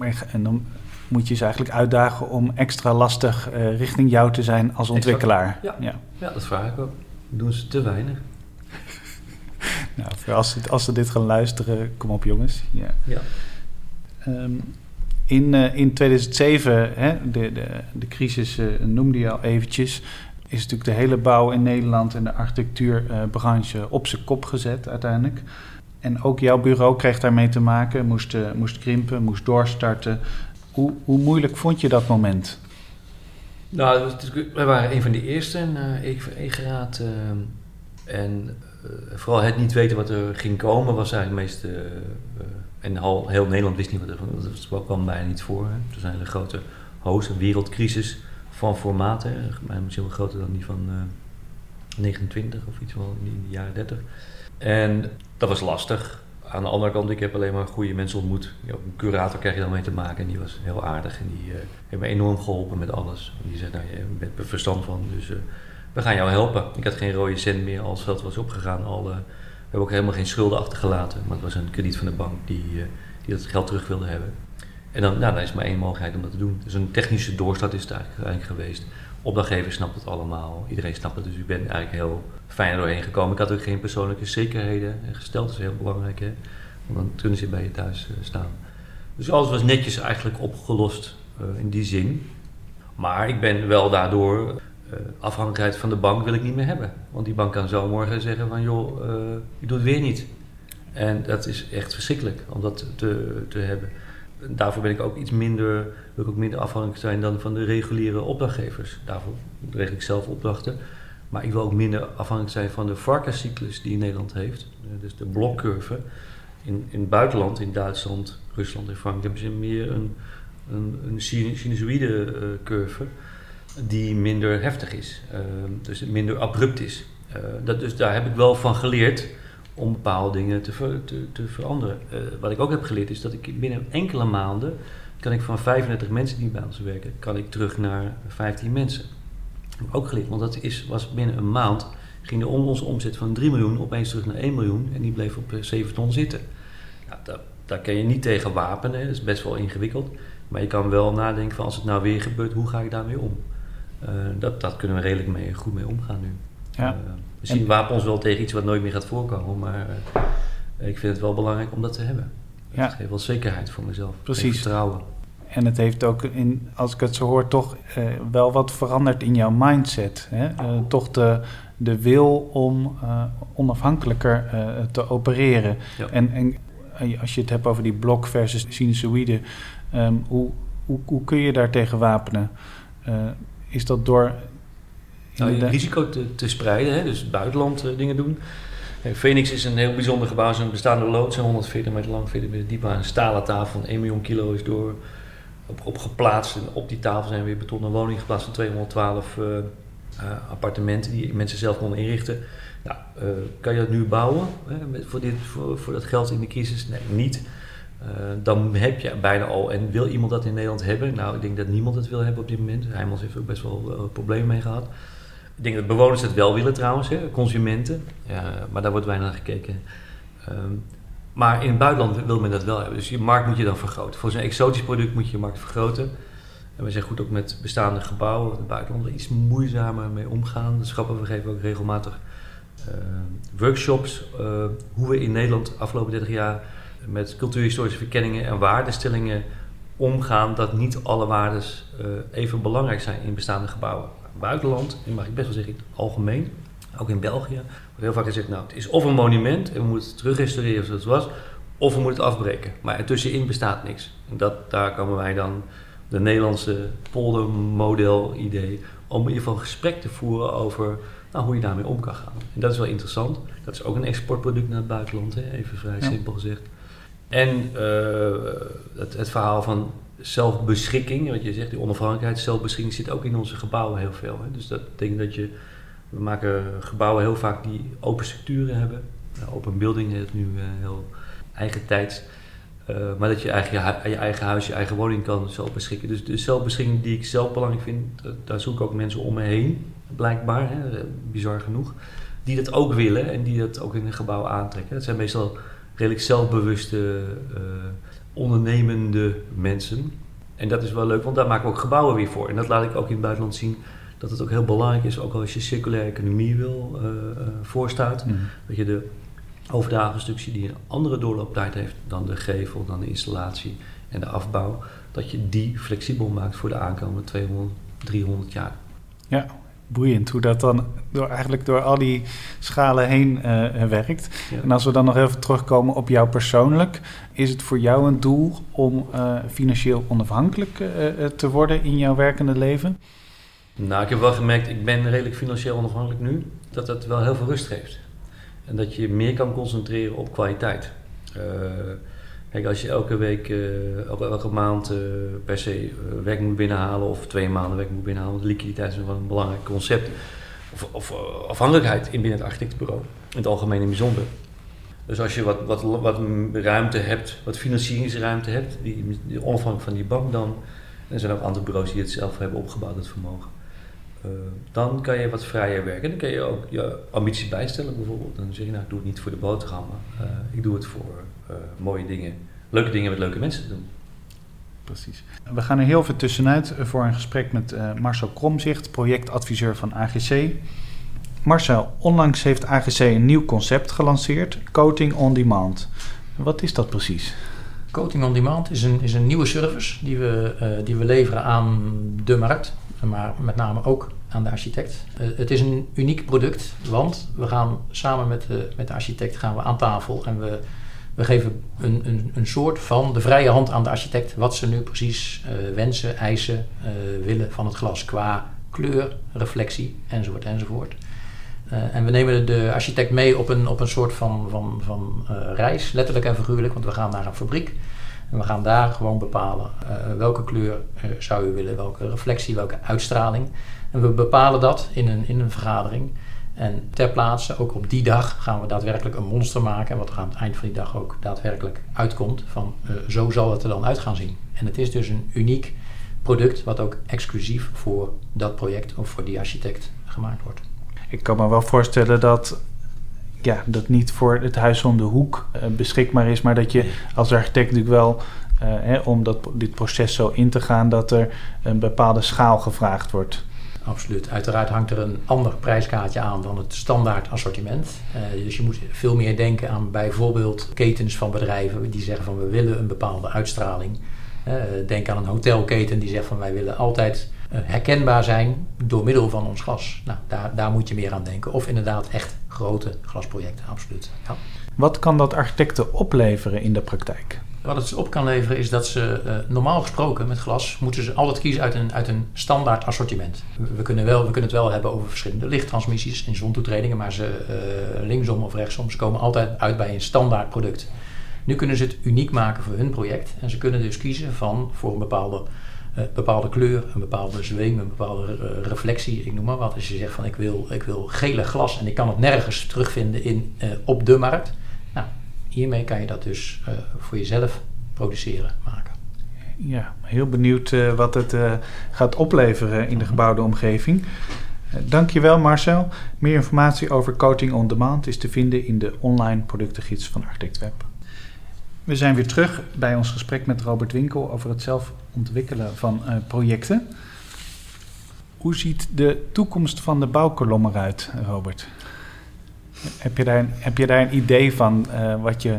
uh, en dan moet je ze eigenlijk uitdagen om extra lastig uh, richting jou te zijn als ontwikkelaar. Ja, ja. ja dat vraag ik ook. doen ze te weinig. nou, als, ze, als ze dit gaan luisteren, kom op jongens. Ja. ja. Um, in, uh, in 2007, hè, de, de, de crisis uh, noemde je al eventjes, is natuurlijk de hele bouw in Nederland en de architectuurbranche op zijn kop gezet uiteindelijk. En ook jouw bureau kreeg daarmee te maken, moest, uh, moest krimpen, moest doorstarten. Hoe, hoe moeilijk vond je dat moment? Nou, wij waren een van de eerste in Egeraad. en vooral het niet weten wat er ging komen was eigenlijk het meest en heel Nederland wist niet wat er dat kwam bijna niet voor. Hè. Er zijn een grote host, een wereldcrisis van formaten. Misschien wel groter dan die van uh, eh, 29 of iets wel in de jaren 30. En dat was lastig. Aan de andere kant, ik heb alleen maar goede mensen ontmoet. Een curator krijg je dan mee te maken en die was heel aardig. En die uh, heeft me enorm geholpen met alles. Die zei, nou, je bent er verstand van, dus uh, we gaan jou helpen. Ik had geen rode cent meer als geld was opgegaan. Al we hebben ook helemaal geen schulden achtergelaten. Maar het was een krediet van de bank die, die dat geld terug wilde hebben. En dan, dan is maar één mogelijkheid om dat te doen. Dus een technische doorstart is het eigenlijk, geweest. Opdrachtgever snapt het allemaal. Iedereen snapt het. Dus ik ben eigenlijk heel fijn doorheen gekomen. Ik had ook geen persoonlijke zekerheden gesteld. Dat is heel belangrijk. Hè? Want dan kunnen ze bij je thuis uh, staan. Dus alles was netjes eigenlijk opgelost uh, in die zin. Maar ik ben wel daardoor uh, afhankelijkheid van de bank wil ik niet meer hebben. Want die bank kan zo morgen zeggen van joh, uh, je doet het weer niet. En dat is echt verschrikkelijk om dat te, te hebben. Daarvoor ben ik ook iets minder, wil ik ook minder afhankelijk zijn dan van de reguliere opdrachtgevers. Daarvoor regel ik zelf opdrachten. Maar ik wil ook minder afhankelijk zijn van de varkenscyclus die Nederland heeft. Uh, dus de blokcurve. In, in het buitenland, in Duitsland, Rusland en Frankrijk, hebben ze meer een, een, een sinusoïde curve die minder heftig is, uh, dus minder abrupt is. Dat, dus daar heb ik wel van geleerd om bepaalde dingen te, ver, te, te veranderen. Uh, wat ik ook heb geleerd is dat ik binnen enkele maanden kan ik van 35 mensen die bij ons werken, kan ik terug naar 15 mensen. Dat heb ik ook geleerd, want dat is, was binnen een maand ging de onze omzet van 3 miljoen opeens terug naar 1 miljoen en die bleef op 7 ton zitten. Nou, daar, daar kan je niet tegen wapenen, dat is best wel ingewikkeld. Maar je kan wel nadenken van als het nou weer gebeurt, hoe ga ik daarmee om? Uh, dat, dat kunnen we redelijk mee, goed mee omgaan nu. Ja. Uh, we zien wapens wel tegen iets wat nooit meer gaat voorkomen, maar uh, ik vind het wel belangrijk om dat te hebben. Ja. geeft wel zekerheid voor mezelf. Precies. Vertrouwen. En het heeft ook, in, als ik het zo hoor, toch wel wat veranderd in jouw mindset. Hè? toch de, de wil om onafhankelijker te opereren. Ja. En, en als je het hebt over die blok versus sinusoïde, um, hoe, hoe, hoe kun je daar tegen wapenen? is dat door... Nou, je risico te, te spreiden, hè? dus buitenland uh, dingen doen. Phoenix is een heel bijzonder gebouw, een bestaande loods, 140 meter lang, 40 meter diep, een stalen tafel van 1 miljoen kilo is door op, op geplaatst. En op die tafel zijn weer betonnen woningen geplaatst van 212 uh, uh, appartementen die mensen zelf konden inrichten. Nou, kan je dat nu bouwen hè, voor, dit, voor, voor dat geld in de crisis? Nee, niet. Uh, dan heb je bijna al, en wil iemand dat in Nederland hebben? Nou, ik denk dat niemand het wil hebben op dit moment. Heijmans heeft ook best wel uh, problemen mee gehad. Ik denk dat bewoners het wel willen trouwens, hè, consumenten. maar daar wordt weinig naar gekeken. Um, maar in het buitenland wil men dat wel hebben. Dus je markt moet je dan vergroten. Voor zo'n exotisch product moet je je markt vergroten. En we zijn goed ook met bestaande gebouwen in het buitenland iets moeizamer mee omgaan. Dus grappig, we geven ook regelmatig workshops hoe we in Nederland afgelopen 30 jaar met cultuurhistorische verkenningen en waardestellingen omgaan dat niet alle waardes even belangrijk zijn in bestaande gebouwen. Buitenland, en mag ik best wel zeggen in het algemeen, ook in België, wordt heel vaak gezegd, nou het is of een monument en we moeten het terugrestaureren zoals het was, of we moeten het afbreken. Maar ertussenin bestaat niks. En dat, daar komen wij dan, de Nederlandse poldermodel-idee, om in ieder geval gesprek te voeren over nou, hoe je daarmee om kan gaan. En dat is wel interessant. Dat is ook een exportproduct naar het buitenland, hè? even vrij simpel gezegd. En uh, het, het, verhaal van zelfbeschikking, wat je zegt, die onafhankelijkheid, zelfbeschikking zit ook in onze gebouwen heel veel. Hè? Dus dat betekent dat je, we maken gebouwen heel vaak die open structuren hebben. open building het nu uh, heel eigen tijd. Uh, maar dat je eigen, je, eigen huis, je eigen woning kan zelf beschikken. Dus de zelfbeschikking die ik zelf belangrijk vind, daar zoek ik ook mensen om me heen, blijkbaar, hè, bizar genoeg, die dat ook willen en die dat ook in een gebouw aantrekken. Dat zijn meestal redelijk zelfbewuste, ondernemende mensen. En dat is wel leuk, want daar maken we ook gebouwen weer voor. En dat laat ik ook in het buitenland zien, dat het ook heel belangrijk is, ook als je circulaire economie wil, uh, voorstaat, mm. dat je de overdragenstructie die een andere doorlooptijd heeft dan de gevel, dan de installatie en de afbouw, dat je die flexibel maakt voor de aankomende 200, 300 jaar. Ja, boeiend hoe dat dan door, eigenlijk door al die schalen heen uh, werkt. En als we dan nog even terugkomen op jou persoonlijk, is het voor jou een doel om uh, financieel onafhankelijk uh, te worden in jouw werkende leven? Nou, ik heb wel gemerkt, ik ben redelijk financieel onafhankelijk nu, dat dat wel heel veel rust geeft. En dat je meer kan concentreren op kwaliteit. Kijk, als je elke week, uh, elke, maand uh, per se werk moet binnenhalen of twee maanden werk moet binnenhalen, want liquiditeit is wel een belangrijk concept. Of, of afhankelijkheid in binnen het architectenbureau, in het algemeen en bijzonder. Dus als je wat, wat, wat ruimte hebt, wat financieringsruimte hebt, die, die van die bank, dan er zijn ook andere bureaus die het zelf hebben opgebouwd, het vermogen. Uh, dan kan je wat vrijer werken. Dan kan je ook je ambitie bijstellen bijvoorbeeld. Dan zeg je nou, ik doe het niet voor de boterham, maar uh, ik doe het voor uh, mooie dingen, leuke dingen met leuke mensen te doen. Precies. We gaan er heel veel tussenuit voor een gesprek met Marcel Kromzicht, projectadviseur van AGC. Marcel, onlangs heeft AGC een nieuw concept gelanceerd, Coating on Demand. Wat is dat precies? Coating on Demand is een, is een nieuwe service die we, die we leveren aan de markt maar met name ook aan de architect. Uh, het is een uniek product, want we gaan samen met de, met de architect gaan we aan tafel en we, we geven een, een, een soort van de vrije hand aan de architect wat ze nu precies uh, wensen, eisen, uh, willen van het glas qua kleur, reflectie enzovoort enzovoort. en we nemen de architect mee op een, op een soort van, van, van reis, letterlijk en figuurlijk, want we gaan naar een fabriek. En we gaan daar gewoon bepalen uh, welke kleur uh, zou u willen, welke reflectie, welke uitstraling. En we bepalen dat in een, in een vergadering. En ter plaatse, ook op die dag, gaan we daadwerkelijk een monster maken. En wat er aan het eind van die dag ook daadwerkelijk uitkomt. Van uh, zo zal het er dan uit gaan zien. En het is dus een uniek product wat ook exclusief voor dat project of voor die architect gemaakt wordt. Ik kan me wel voorstellen dat ja, dat niet voor het huis om de hoek uh, beschikbaar is, maar dat je als architect natuurlijk wel, uh, hè, om dat, dit proces zo in te gaan, dat er een bepaalde schaal gevraagd wordt. Absoluut. Uiteraard hangt er een ander prijskaartje aan dan het standaard assortiment. Uh, dus je moet veel meer denken aan bijvoorbeeld ketens van bedrijven die zeggen van we willen een bepaalde uitstraling. denk aan een hotelketen die zegt van wij willen altijd herkenbaar zijn door middel van ons glas. Nou, daar, daar moet je meer aan denken. Of inderdaad echt grote glasprojecten, absoluut. Ja. Wat kan dat architecten opleveren in de praktijk? Wat het op kan leveren is dat ze uh, normaal gesproken met glas moeten ze altijd kiezen uit een, uit een standaard assortiment. We kunnen, wel, we kunnen het wel hebben over verschillende lichttransmissies in zontoetredingen, maar ze uh, linksom of rechtsom, ze komen altijd uit bij een standaard product. Nu kunnen ze het uniek maken voor hun project en ze kunnen dus kiezen van voor een bepaalde uh, bepaalde kleur, een bepaalde zweem, een bepaalde uh, reflectie, ik noem maar wat. Als je zegt van ik wil, ik wil gele glas en ik kan het nergens terugvinden in, uh, op de markt. Nou, hiermee kan je dat dus voor jezelf produceren, maken. Ja, heel benieuwd wat het gaat opleveren in de gebouwde omgeving. Dankjewel Marcel. Meer informatie over Coating on Demand is te vinden in de online productengids van ArchitectWeb. We zijn weer terug bij ons gesprek met Robert Winkel over het zelf ontwikkelen van uh, projecten. Hoe ziet de toekomst van de bouwkolom eruit, Robert? Heb je daar, heb je daar een idee van uh, wat je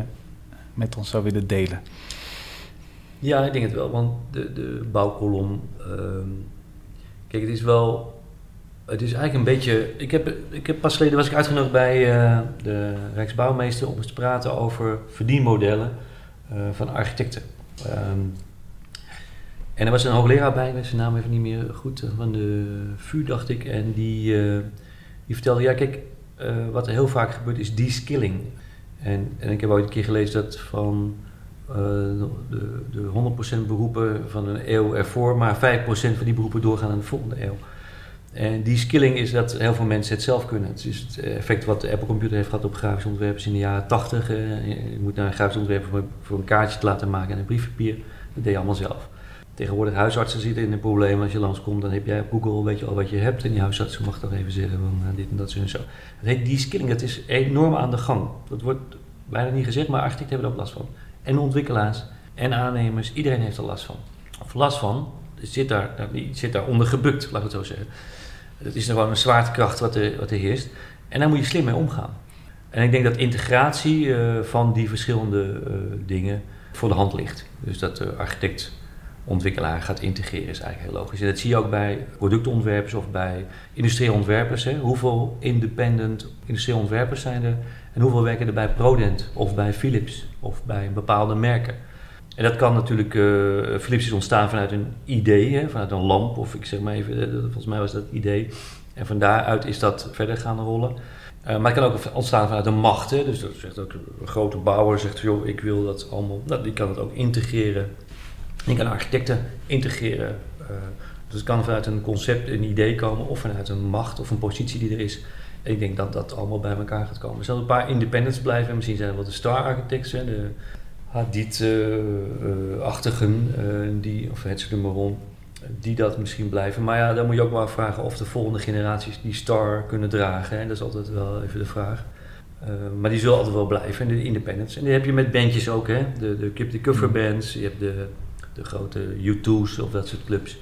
met ons zou willen delen? Ja, ik denk het wel, want de, de bouwkolom. Ehm, kijk, het is wel. Het is eigenlijk een beetje. Ik heb, ik heb pas geleden was ik uitgenodigd bij uh, de Rijksbouwmeester om eens te praten over verdienmodellen van architecten. Um, en er was een hoogleraar bij, zijn naam even niet meer goed, van de VU dacht ik. En die, uh, die vertelde, ja kijk, wat er heel vaak gebeurt is de-skilling. En, en ik heb ooit een keer gelezen dat van de, de 100% beroepen van een eeuw ervoor, maar 5% van die beroepen doorgaan in de volgende eeuw. En die skilling is dat heel veel mensen het zelf kunnen. Het is het effect wat de Apple Computer heeft gehad op grafische ontwerpers in de jaren 80. Uh, je moet naar een grafisch ontwerper voor, een kaartje te laten maken en een briefpapier. Dat deed je allemaal zelf. Tegenwoordig huisartsen zitten in een probleem. Als je langskomt, dan heb jij op Google weet je al wat je hebt. En die huisarts mag dan even zeggen van dit en dat en zo. Dat heet die skilling. Dat is enorm aan de gang. Dat wordt bijna niet gezegd, maar architecten hebben er ook last van en ontwikkelaars en aannemers. Iedereen heeft er last van. Of last van, zit daar, zit daar onder gebukt, laat ik het zo zeggen. Het is gewoon een zwaartekracht wat er, wat er heerst. En daar moet je slim mee omgaan. En ik denk dat integratie uh, van die verschillende uh, dingen voor de hand ligt. Dus dat de architect ontwikkelaar gaat integreren is eigenlijk heel logisch. En dat zie je ook bij productontwerpers of bij industrieel ontwerpers. Hè. Hoeveel independent industrieel ontwerpers zijn er en hoeveel werken er bij Prodent of bij Philips of bij bepaalde merken? En dat kan natuurlijk, uh, Philips ontstaan vanuit een idee, hè, vanuit een lamp of ik zeg maar even, eh, volgens mij was dat het idee. En van daaruit is dat verder gaan rollen. Uh, maar het kan ook ontstaan vanuit een macht. Hè. Dus dat zegt ook een grote bouwer zegt, joh, ik wil dat allemaal, nou, die kan het ook integreren. Je kan architecten integreren. Dus het kan vanuit een concept, een idee komen of vanuit een macht of een positie die er is ik denk dat dat allemaal bij elkaar gaat komen. Er zullen een paar independents blijven. Misschien zijn er wel de star architects, hè, de Hadid-achtigen, uh, uh, die, of het Maron, die dat misschien blijven. Maar ja, dan moet je ook wel vragen of de volgende generaties die star kunnen dragen. Hè. Dat is altijd wel even de vraag. Uh, maar die zullen altijd wel blijven, de independents. En die heb je met bandjes ook, hè. De, de, de cover mm. bands, je hebt de, de grote U2's of dat soort clubs.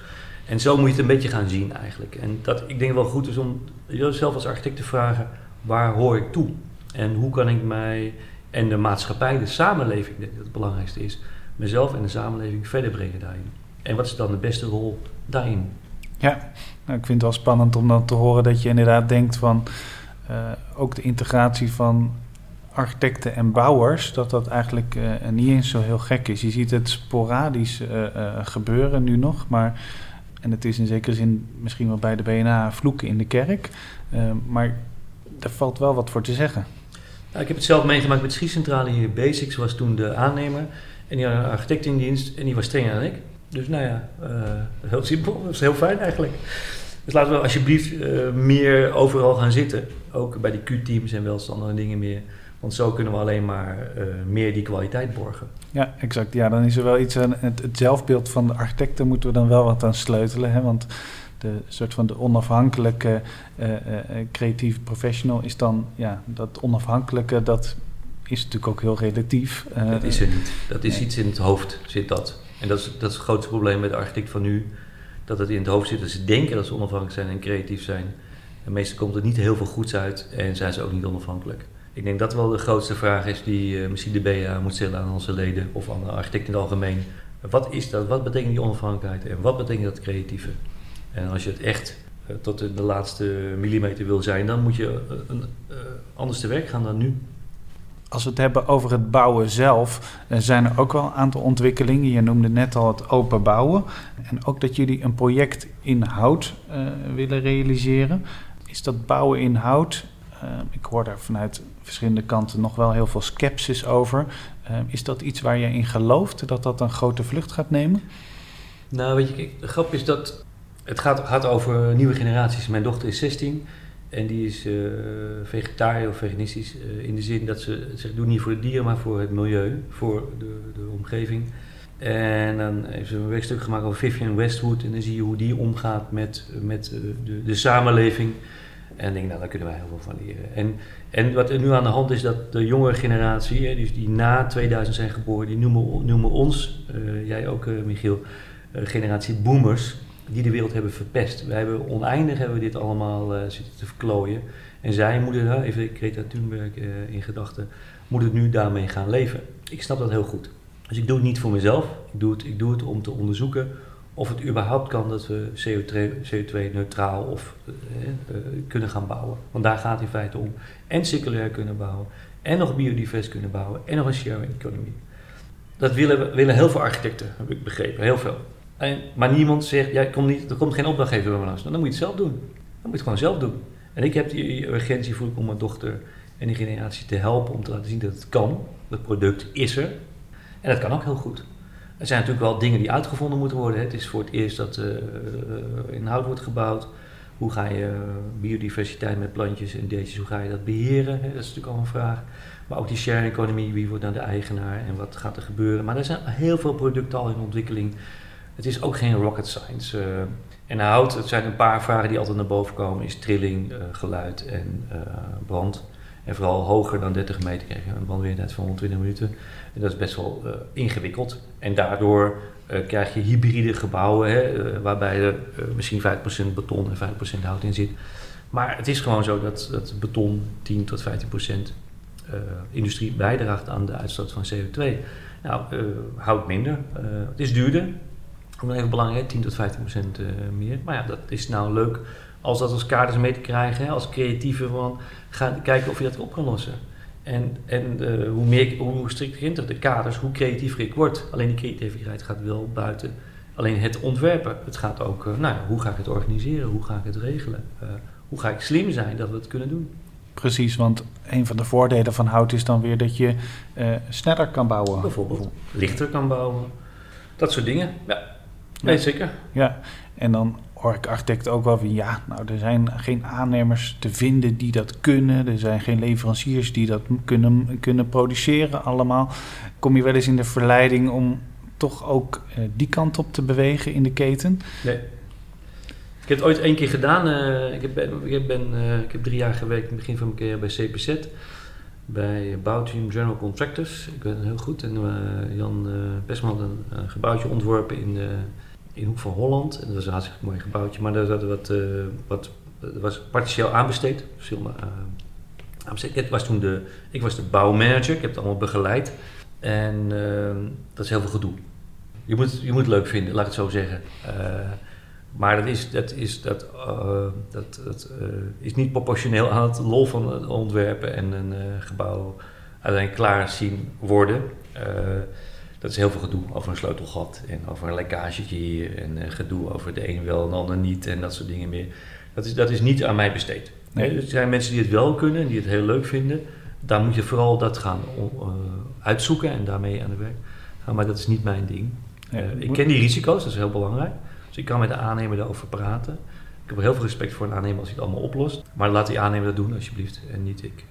En zo moet je het een beetje gaan zien eigenlijk. En dat, ik denk wel goed is om jezelf als architect te vragen, waar hoor ik toe? En hoe kan ik mij en de maatschappij, de samenleving, dat het belangrijkste is, mezelf en de samenleving verder brengen daarin? En wat is dan de beste rol daarin? Ja, nou, ik vind het wel spannend om dan te horen dat je inderdaad denkt van uh, ook de integratie van architecten en bouwers, dat dat eigenlijk uh, niet eens zo heel gek is. Je ziet het sporadisch gebeuren nu nog, maar en het is in zekere zin misschien wel bij de BNA vloeken in de kerk. Maar daar valt wel wat voor te zeggen. Ik heb het zelf meegemaakt met de schietcentrale hier. Basics was toen de aannemer. En die had een architect in dienst en die was strenger dan ik. Dus nou ja, uh, heel simpel. Dat is heel fijn eigenlijk. Dus laten we alsjeblieft uh, meer overal gaan zitten. Ook bij die Q-teams en wel andere dingen meer. Want zo kunnen we alleen maar uh, meer die kwaliteit borgen. Ja, exact. Ja, dan is er wel iets het, het, zelfbeeld van de architecten moeten we dan wel wat aan sleutelen. Hè? Want de soort van de onafhankelijke uh, creatieve professional is dan, ja, dat onafhankelijke, dat is natuurlijk ook heel relatief. dat is er niet. Dat is nee. iets in het hoofd, zit dat. En dat is, dat is het grootste probleem met de architect van nu. Dat het in het hoofd zit. Dat ze denken dat ze onafhankelijk zijn en creatief zijn. En meestal komt er niet heel veel goeds uit en zijn ze ook niet onafhankelijk. Ik denk dat wel de grootste vraag is die uh, misschien de BA moet stellen aan onze leden of aan de architecten in het algemeen. Wat is dat? Wat betekent die onafhankelijkheid en wat betekent dat creatieve? En als je het echt uh, tot de laatste millimeter wil zijn, dan moet je uh, een, anders te werk gaan dan nu. Als we het hebben over het bouwen zelf, zijn er ook wel een aantal ontwikkelingen. Je noemde net al het open bouwen. En ook dat jullie een project in hout willen realiseren. Is dat bouwen in hout uh, ik hoor daar vanuit verschillende kanten nog wel heel veel sceptisch over. Uh, is dat iets waar je in gelooft, dat dat een grote vlucht gaat nemen? Nou, weet je, de grap is dat het gaat, gaat over nieuwe generaties. Mijn dochter is 16 en die is uh, vegetariër of veganistisch in de zin dat ze zich doen niet voor de dieren, maar voor het milieu, voor de, de omgeving. En dan heeft ze een werkstuk gemaakt over Vivian Westwood en dan zie je hoe die omgaat met, met de, de samenleving. En ik denk, nou, daar kunnen wij heel veel van leren. En, en wat er nu aan de hand is, dat de jongere generatie, die, die na 2000 zijn geboren, die noemen, noemen ons, jij ook uh, Michiel, generatie boomers. Die de wereld hebben verpest. Wij hebben oneindig hebben we dit allemaal uh, zitten te verklooien. En zij moeten, even Greta Thunberg uh, in gedachten, moet het nu daarmee gaan leven. Ik snap dat heel goed. Dus ik doe het niet voor mezelf. Ik doe het, ik doe het om te onderzoeken of het überhaupt kan dat we CO2-neutraal of uh, kunnen gaan bouwen. Want daar gaat het in feite om. En circulair kunnen bouwen. En nog biodivers kunnen bouwen. En nog een sharing economy. Dat willen, willen heel veel architecten, heb ik begrepen. Heel veel. En, maar niemand zegt, ja, komt niet, er komt geen opdrachtgever bij me langs. Dan moet je het zelf doen. Dan moet je het gewoon zelf doen. En ik heb die urgentie voel ik om mijn dochter en die generatie te helpen om te laten zien dat het kan. Het product is er. En dat kan ook heel goed. Er zijn natuurlijk wel dingen die uitgevonden moeten worden. Het is voor het eerst dat uh, in hout wordt gebouwd. Hoe ga je biodiversiteit met plantjes en deetjes, hoe ga je dat beheren? Dat is natuurlijk al een vraag. Maar ook die sharing economy, wie wordt dan de eigenaar en wat gaat er gebeuren? Maar er zijn heel veel producten al in ontwikkeling. Het is ook geen rocket science. Uh, en hout, het zijn een paar vragen die altijd naar boven komen, is trilling, uh, geluid en uh, brand. En vooral hoger dan 30 meter krijg je een brandweertijd van 120 minuten. En dat is best wel ingewikkeld. En daardoor krijg je hybride gebouwen, hè, waarbij er misschien 5% beton en 5% hout in zit. Maar het is gewoon zo dat, dat beton 10 tot 15% industrie bijdraagt aan de uitstoot van CO2. Nou, hout minder. het is duurder, nog even belangrijk, 10 tot 15 procent uh, meer. Maar ja, dat is nou leuk als dat als kaders mee te krijgen, hè, als creatieve van ga kijken of je dat op kan lossen. En, en uh, hoe, meer, hoe strikter de kaders, hoe creatiever ik word. Alleen die creativiteit gaat wel buiten alleen het ontwerpen. Het gaat ook, uh, nou, hoe ga ik het organiseren, hoe ga ik het regelen, hoe ga ik slim zijn dat we het kunnen doen. Precies, want een van de voordelen van hout is dan weer dat je sneller kan bouwen. Bijvoorbeeld, lichter kan bouwen, dat soort dingen. Ja. Nee, zeker. Ja, en dan hoor ik architecten ook wel van ja, nou er zijn geen aannemers te vinden die dat kunnen. Er zijn geen leveranciers die dat kunnen, kunnen produceren allemaal. Kom je wel eens in de verleiding om toch ook uh, die kant op te bewegen in de keten? Nee. Ik heb het ooit één keer gedaan. Uh, ik, heb, ik, ben, uh, ik heb drie jaar gewerkt in het begin van mijn carrière bij CPZ. Bij Bouwteam General Contractors. Ik het heel goed. En Jan Pesman had een, een gebouwtje ontworpen in in Hoek van Holland. En dat was een hartstikke mooi gebouwtje, maar dat, wat, uh, wat, was partieel aanbesteed. Verschillende, uh, aanbesteed. Het was toen de, ik was de bouwmanager, ik heb het allemaal begeleid. En uh, dat is heel veel gedoe. Je moet, je moet het leuk vinden, laat ik het zo zeggen. maar dat is, dat is, dat, dat, dat is niet proportioneel aan het lol van het ontwerpen en een gebouw uiteindelijk klaar zien worden dat is heel veel gedoe over een sleutelgat en over een lekkagetje hier en uh, gedoe over de een wel en de ander niet en dat soort dingen meer. Dat is, dat is niet aan mij besteed. Nee. Er zijn mensen die het wel kunnen en die het heel leuk vinden. Daar moet je vooral dat gaan uh, uitzoeken en daarmee aan de werk gaan, maar dat is niet mijn ding. Uh, ik ken die risico's, dat is heel belangrijk. Dus ik kan met de aannemer daarover praten. Ik heb heel veel respect voor een aannemer als hij het allemaal oplost. Maar laat die aannemer dat doen alsjeblieft en niet ik.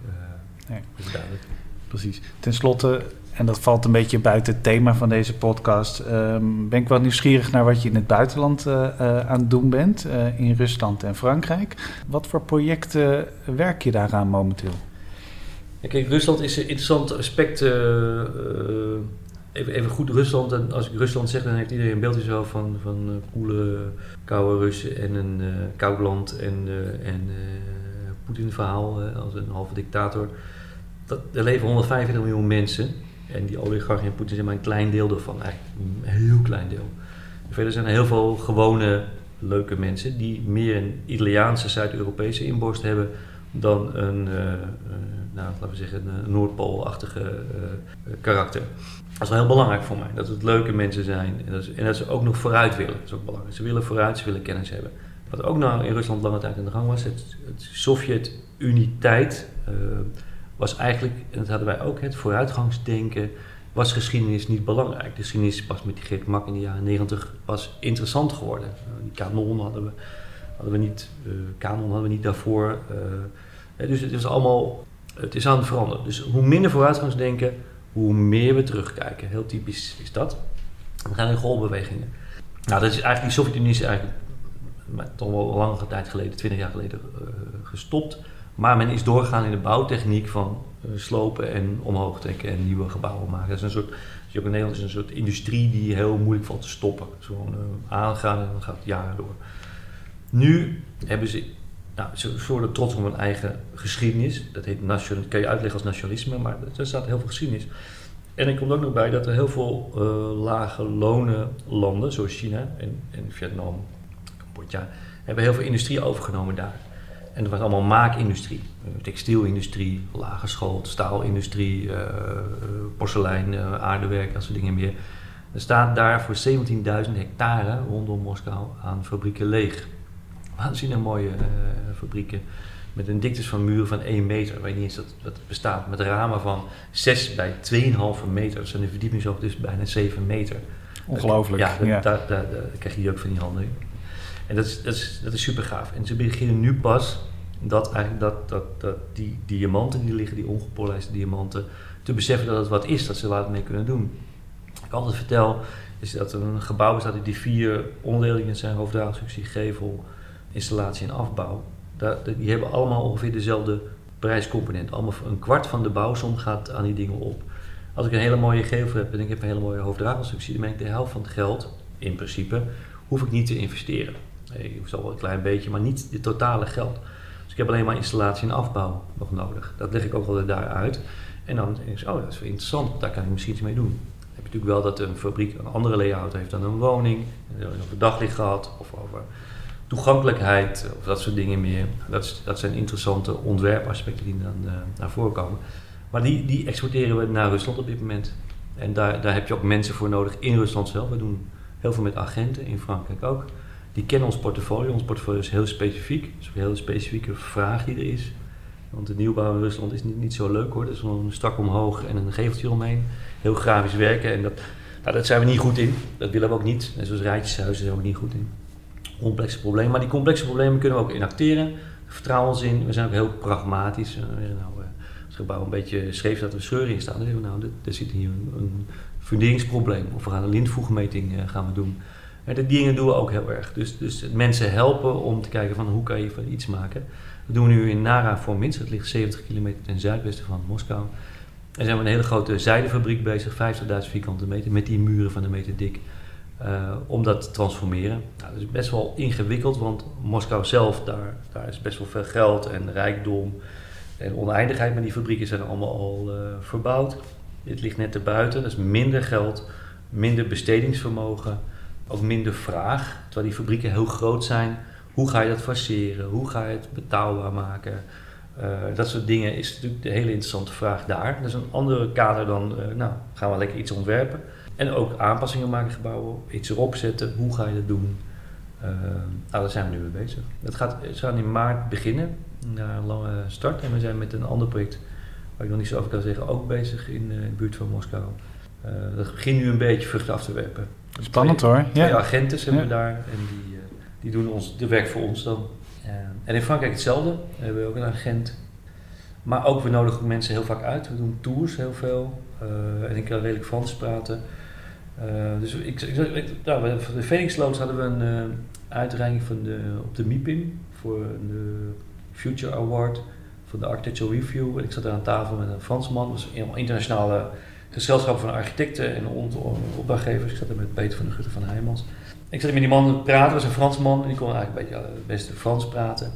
nee. Dat is duidelijk. Precies. Ten slotte, en dat valt een beetje buiten het thema van deze podcast, um, ben ik wel nieuwsgierig naar wat je in het buitenland uh, uh, aan het doen bent, uh, in Rusland en Frankrijk. Wat voor projecten werk je daaraan momenteel? Kijk, Rusland is een interessant aspect. even, even goed Rusland. En als ik Rusland zeg, dan heeft iedereen een beeldje zo van, van koele, koude Russen en een koud land en, en Poetin-verhaal als een halve dictator. Dat, er leven 145 miljoen mensen. En die oligarchen in Poetin zijn maar een klein deel daarvan, eigenlijk een heel klein deel. Verder zijn er heel veel gewone, leuke mensen die meer een Italiaanse, Zuid-Europese inborst hebben dan een, uh, uh, nou, laten we zeggen, een Noordpoolachtige uh, karakter. Dat is wel heel belangrijk voor mij, dat het leuke mensen zijn en dat, en dat, ze ook nog vooruit willen. Dat is ook belangrijk. Ze willen vooruit, ze willen kennis hebben. Wat ook nou in Rusland lange tijd aan de gang was, het, het Sovjet-uniteit was eigenlijk, en dat hadden wij ook, het vooruitgangsdenken, was geschiedenis niet belangrijk. De geschiedenis pas met die Geert Mak in de jaren negentig was interessant geworden. Uh, die kanon hadden we, hadden we niet, uh, kanon hadden we niet daarvoor. Uh, dus het is allemaal, het is aan het veranderen. Dus hoe minder vooruitgangsdenken, hoe meer we terugkijken. Heel typisch is dat. We gaan in golfbewegingen. Nou, dat is eigenlijk, die Sovjet-Unie is eigenlijk toch wel een lange tijd geleden, 20 jaar geleden, gestopt maar men is doorgegaan in de bouwtechniek van uh, slopen en omhoog trekken en nieuwe gebouwen maken. Dat is een soort Dus ook in Nederland is een soort industrie die heel moeilijk valt te stoppen. Gewoon uh, aangaan en dan gaat het jaren door. Nu hebben ze, nou, ze worden trots op hun eigen geschiedenis. Dat heet nation, kan je uitleggen als nationalisme, maar er staat heel veel geschiedenis. En er komt ook nog bij dat er heel veel uh, lage lonen landen, zoals China en, en Vietnam, Cambodja, hebben heel veel industrie overgenomen daar. En dat was allemaal maakindustrie. Textielindustrie, school, staalindustrie, uh, porselein, uh, aardewerk, dat soort dingen meer. Er staat daar voor 17.000 hectare rondom Moskou aan fabrieken leeg. Waanzinnig mooie fabrieken. Met een dikte van muren van 1 meter. Ik weet niet eens dat, dat het bestaat. Met ramen van 6 bij 2,5 meter. Dat zijn de verdiepingshoogte dus bijna 7 meter. Ongelooflijk. Ja, ja. Daar, daar, daar, krijg je ook van die handen. En dat is, dat is, dat is super gaaf. En ze beginnen nu pas dat, eigenlijk dat, dat, dat die diamanten die liggen, die ongepolijste diamanten, te beseffen dat het wat is, dat ze wat mee kunnen doen. Ik altijd vertel, is dat er een gebouw bestaat uit die vier onderdelen zijn hoofddraagstructie, gevel, installatie en afbouw. die hebben allemaal ongeveer dezelfde prijscomponent. Allemaal een kwart van de bouwsom gaat aan die dingen op. Als ik een hele mooie gevel heb en ik heb een hele mooie hoofddraagstructie, dan ben ik de helft van het geld, in principe, hoef ik niet te investeren. Ik zal wel een klein beetje, maar niet het totale geld. Dus ik heb alleen maar installatie en afbouw nog nodig. Dat leg ik ook wel daar uit. En dan denk ik, oh, dat is interessant, daar kan ik misschien iets mee doen. Dan heb je natuurlijk wel dat een fabriek een andere layout heeft dan een woning. Over daglicht gehad of over toegankelijkheid of dat soort dingen meer. Dat, dat zijn interessante ontwerpaspecten die dan uh, naar voren komen. Maar die, die exporteren we naar Rusland op dit moment. En daar, daar heb je ook mensen voor nodig in Rusland zelf. We doen heel veel met agenten, in Frankrijk ook die kennen ons portfolio. Ons portfolio is heel specifiek. Is een hele specifieke vraag die er is. Want de nieuwbouw in Rusland is niet, niet zo leuk hoor. Gewoon een stak omhoog en een geveltje omheen. Heel grafisch werken. En dat, nou, dat zijn we niet goed in. Dat willen we ook niet. Net zoals rijtjeshuizen zijn we niet goed in. Complexe problemen. Maar die complexe problemen kunnen we ook inacteren. Vertrouwen ons in. We zijn ook heel pragmatisch. Nou, uh, als het gebouw een beetje scheef staat, we scheuren in staan. Dan zeggen we nou, er zit hier een, een funderingsprobleem. Of we gaan een lintvoegmeting uh, gaan we doen. Maar de dingen doen we ook heel erg. Dus, dus mensen helpen om te kijken van hoe kan je van iets maken. Dat doen we nu in Nara voor Minsk. Dat ligt 70 kilometer ten zuidwesten van Moskou. En zijn we een hele grote zijdefabriek bezig, 50.000 vierkante meter, met die muren van een meter dik. Uh, om dat te transformeren. Nou, dat is best wel ingewikkeld, want Moskou zelf, daar, daar is best wel veel geld en rijkdom en oneindigheid. Maar die fabrieken zijn allemaal al uh, verbouwd. Dit ligt net erbuiten, dat is minder geld, minder bestedingsvermogen ook minder vraag. Terwijl die fabrieken heel groot zijn. Hoe ga je dat faceren? Hoe ga je het betaalbaar maken? Uh, dat soort dingen is natuurlijk de hele interessante vraag daar. Dat is een andere kader dan, uh, nou, gaan we lekker iets ontwerpen. En ook aanpassingen maken gebouwen, iets erop zetten. Hoe ga je dat doen? Uh, nou, daar zijn we nu mee bezig. Het gaat, het gaat in maart beginnen, na een lange start. En we zijn met een ander project, waar ik nog niet zo over kan zeggen, ook bezig in, de buurt van Moskou. dat begint nu een beetje vruchten af te werpen. Spannend hoor. Ja. agenten hebben we daar en die, uh, die doen ons, de werk voor ons dan. Uh, en in Frankrijk hetzelfde. We hebben ook een agent. Maar ook, we nodigen mensen heel vaak uit. We doen tours heel veel. Uh, en ik kan redelijk Frans praten. dus ik, ik, nou, voor de Phoenix Loods hadden we een uitreiking van de, op de MIPIM voor de Future Award van de Architectural Review. En ik zat daar aan tafel met een Fransman. Dat was een internationale gezelschap van architecten en opdrachtgevers. Ik zat er met Peter van de Gutte van Heijmans. Ik zat met die man te praten, was een Fransman en die kon eigenlijk beetje het beste Frans praten.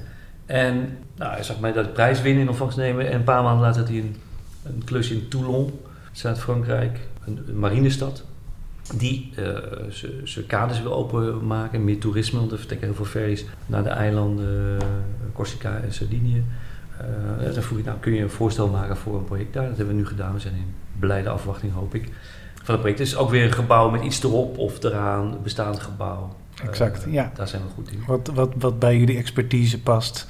En nou, hij zag mij dat prijs winnen in ontvangst nemen. En een paar maanden later had hij een, klusje in Toulon, Zuid-Frankrijk, een, marinestad. Die uh, zijn kaders wil openmaken, meer toerisme, want er vertrekken heel veel ferries naar de eilanden uh, Corsica en Sardinië. Uh, dan vroeg ik, nou kun je een voorstel maken voor een project daar? Dat hebben we nu gedaan, we zijn in blijde afwachting, hoop ik, van het project. Het is ook weer een gebouw met iets erop of eraan, een bestaand gebouw. Exact, uh, ja. Daar zijn we goed in. Wat, wat, wat bij jullie expertise past.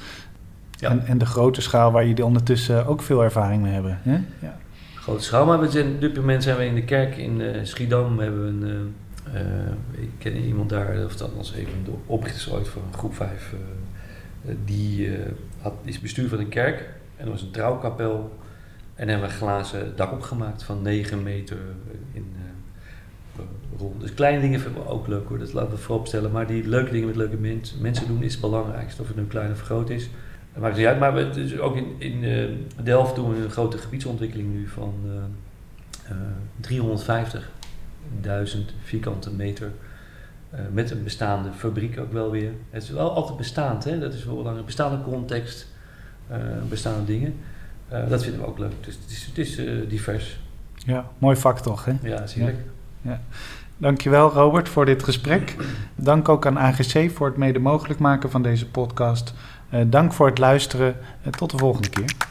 Ja. En, en de grote schaal waar jullie ondertussen ook veel ervaring mee hebben. Hè? Ja. Grote schaal, maar we zijn, op dit moment zijn we in de kerk in uh, Schiedam. We hebben een, ik ken iemand daar, of dat was even de oprichters ooit van groep 5. die had, is bestuur van een kerk en er was een trouwkapel en hebben we een glazen dak opgemaakt van 9 meter in uh, rond. Dus kleine dingen vinden we ook leuk hoor, dat laten we vooropstellen. Maar die leuke dingen met leuke mensen doen is het belangrijkste. Of het nu klein of groot is, dat maakt niet uit. Maar we, dus ook in, in uh, Delft doen we een grote gebiedsontwikkeling nu van uh, 350.000 vierkante meter. Eh, met een bestaande fabriek ook wel weer. Het is wel altijd bestaand, hè? dat is wel belangrijk. Bestaande context, eh, bestaande dingen. Eh, dat vinden we ook leuk. Dus het is, het is divers. Ja, mooi vak toch, hè? Ja, zie je. Dankjewel Robert voor dit gesprek. Dank ook aan AGC voor het mede mogelijk maken van deze podcast. Dank voor het luisteren. en tot de volgende keer.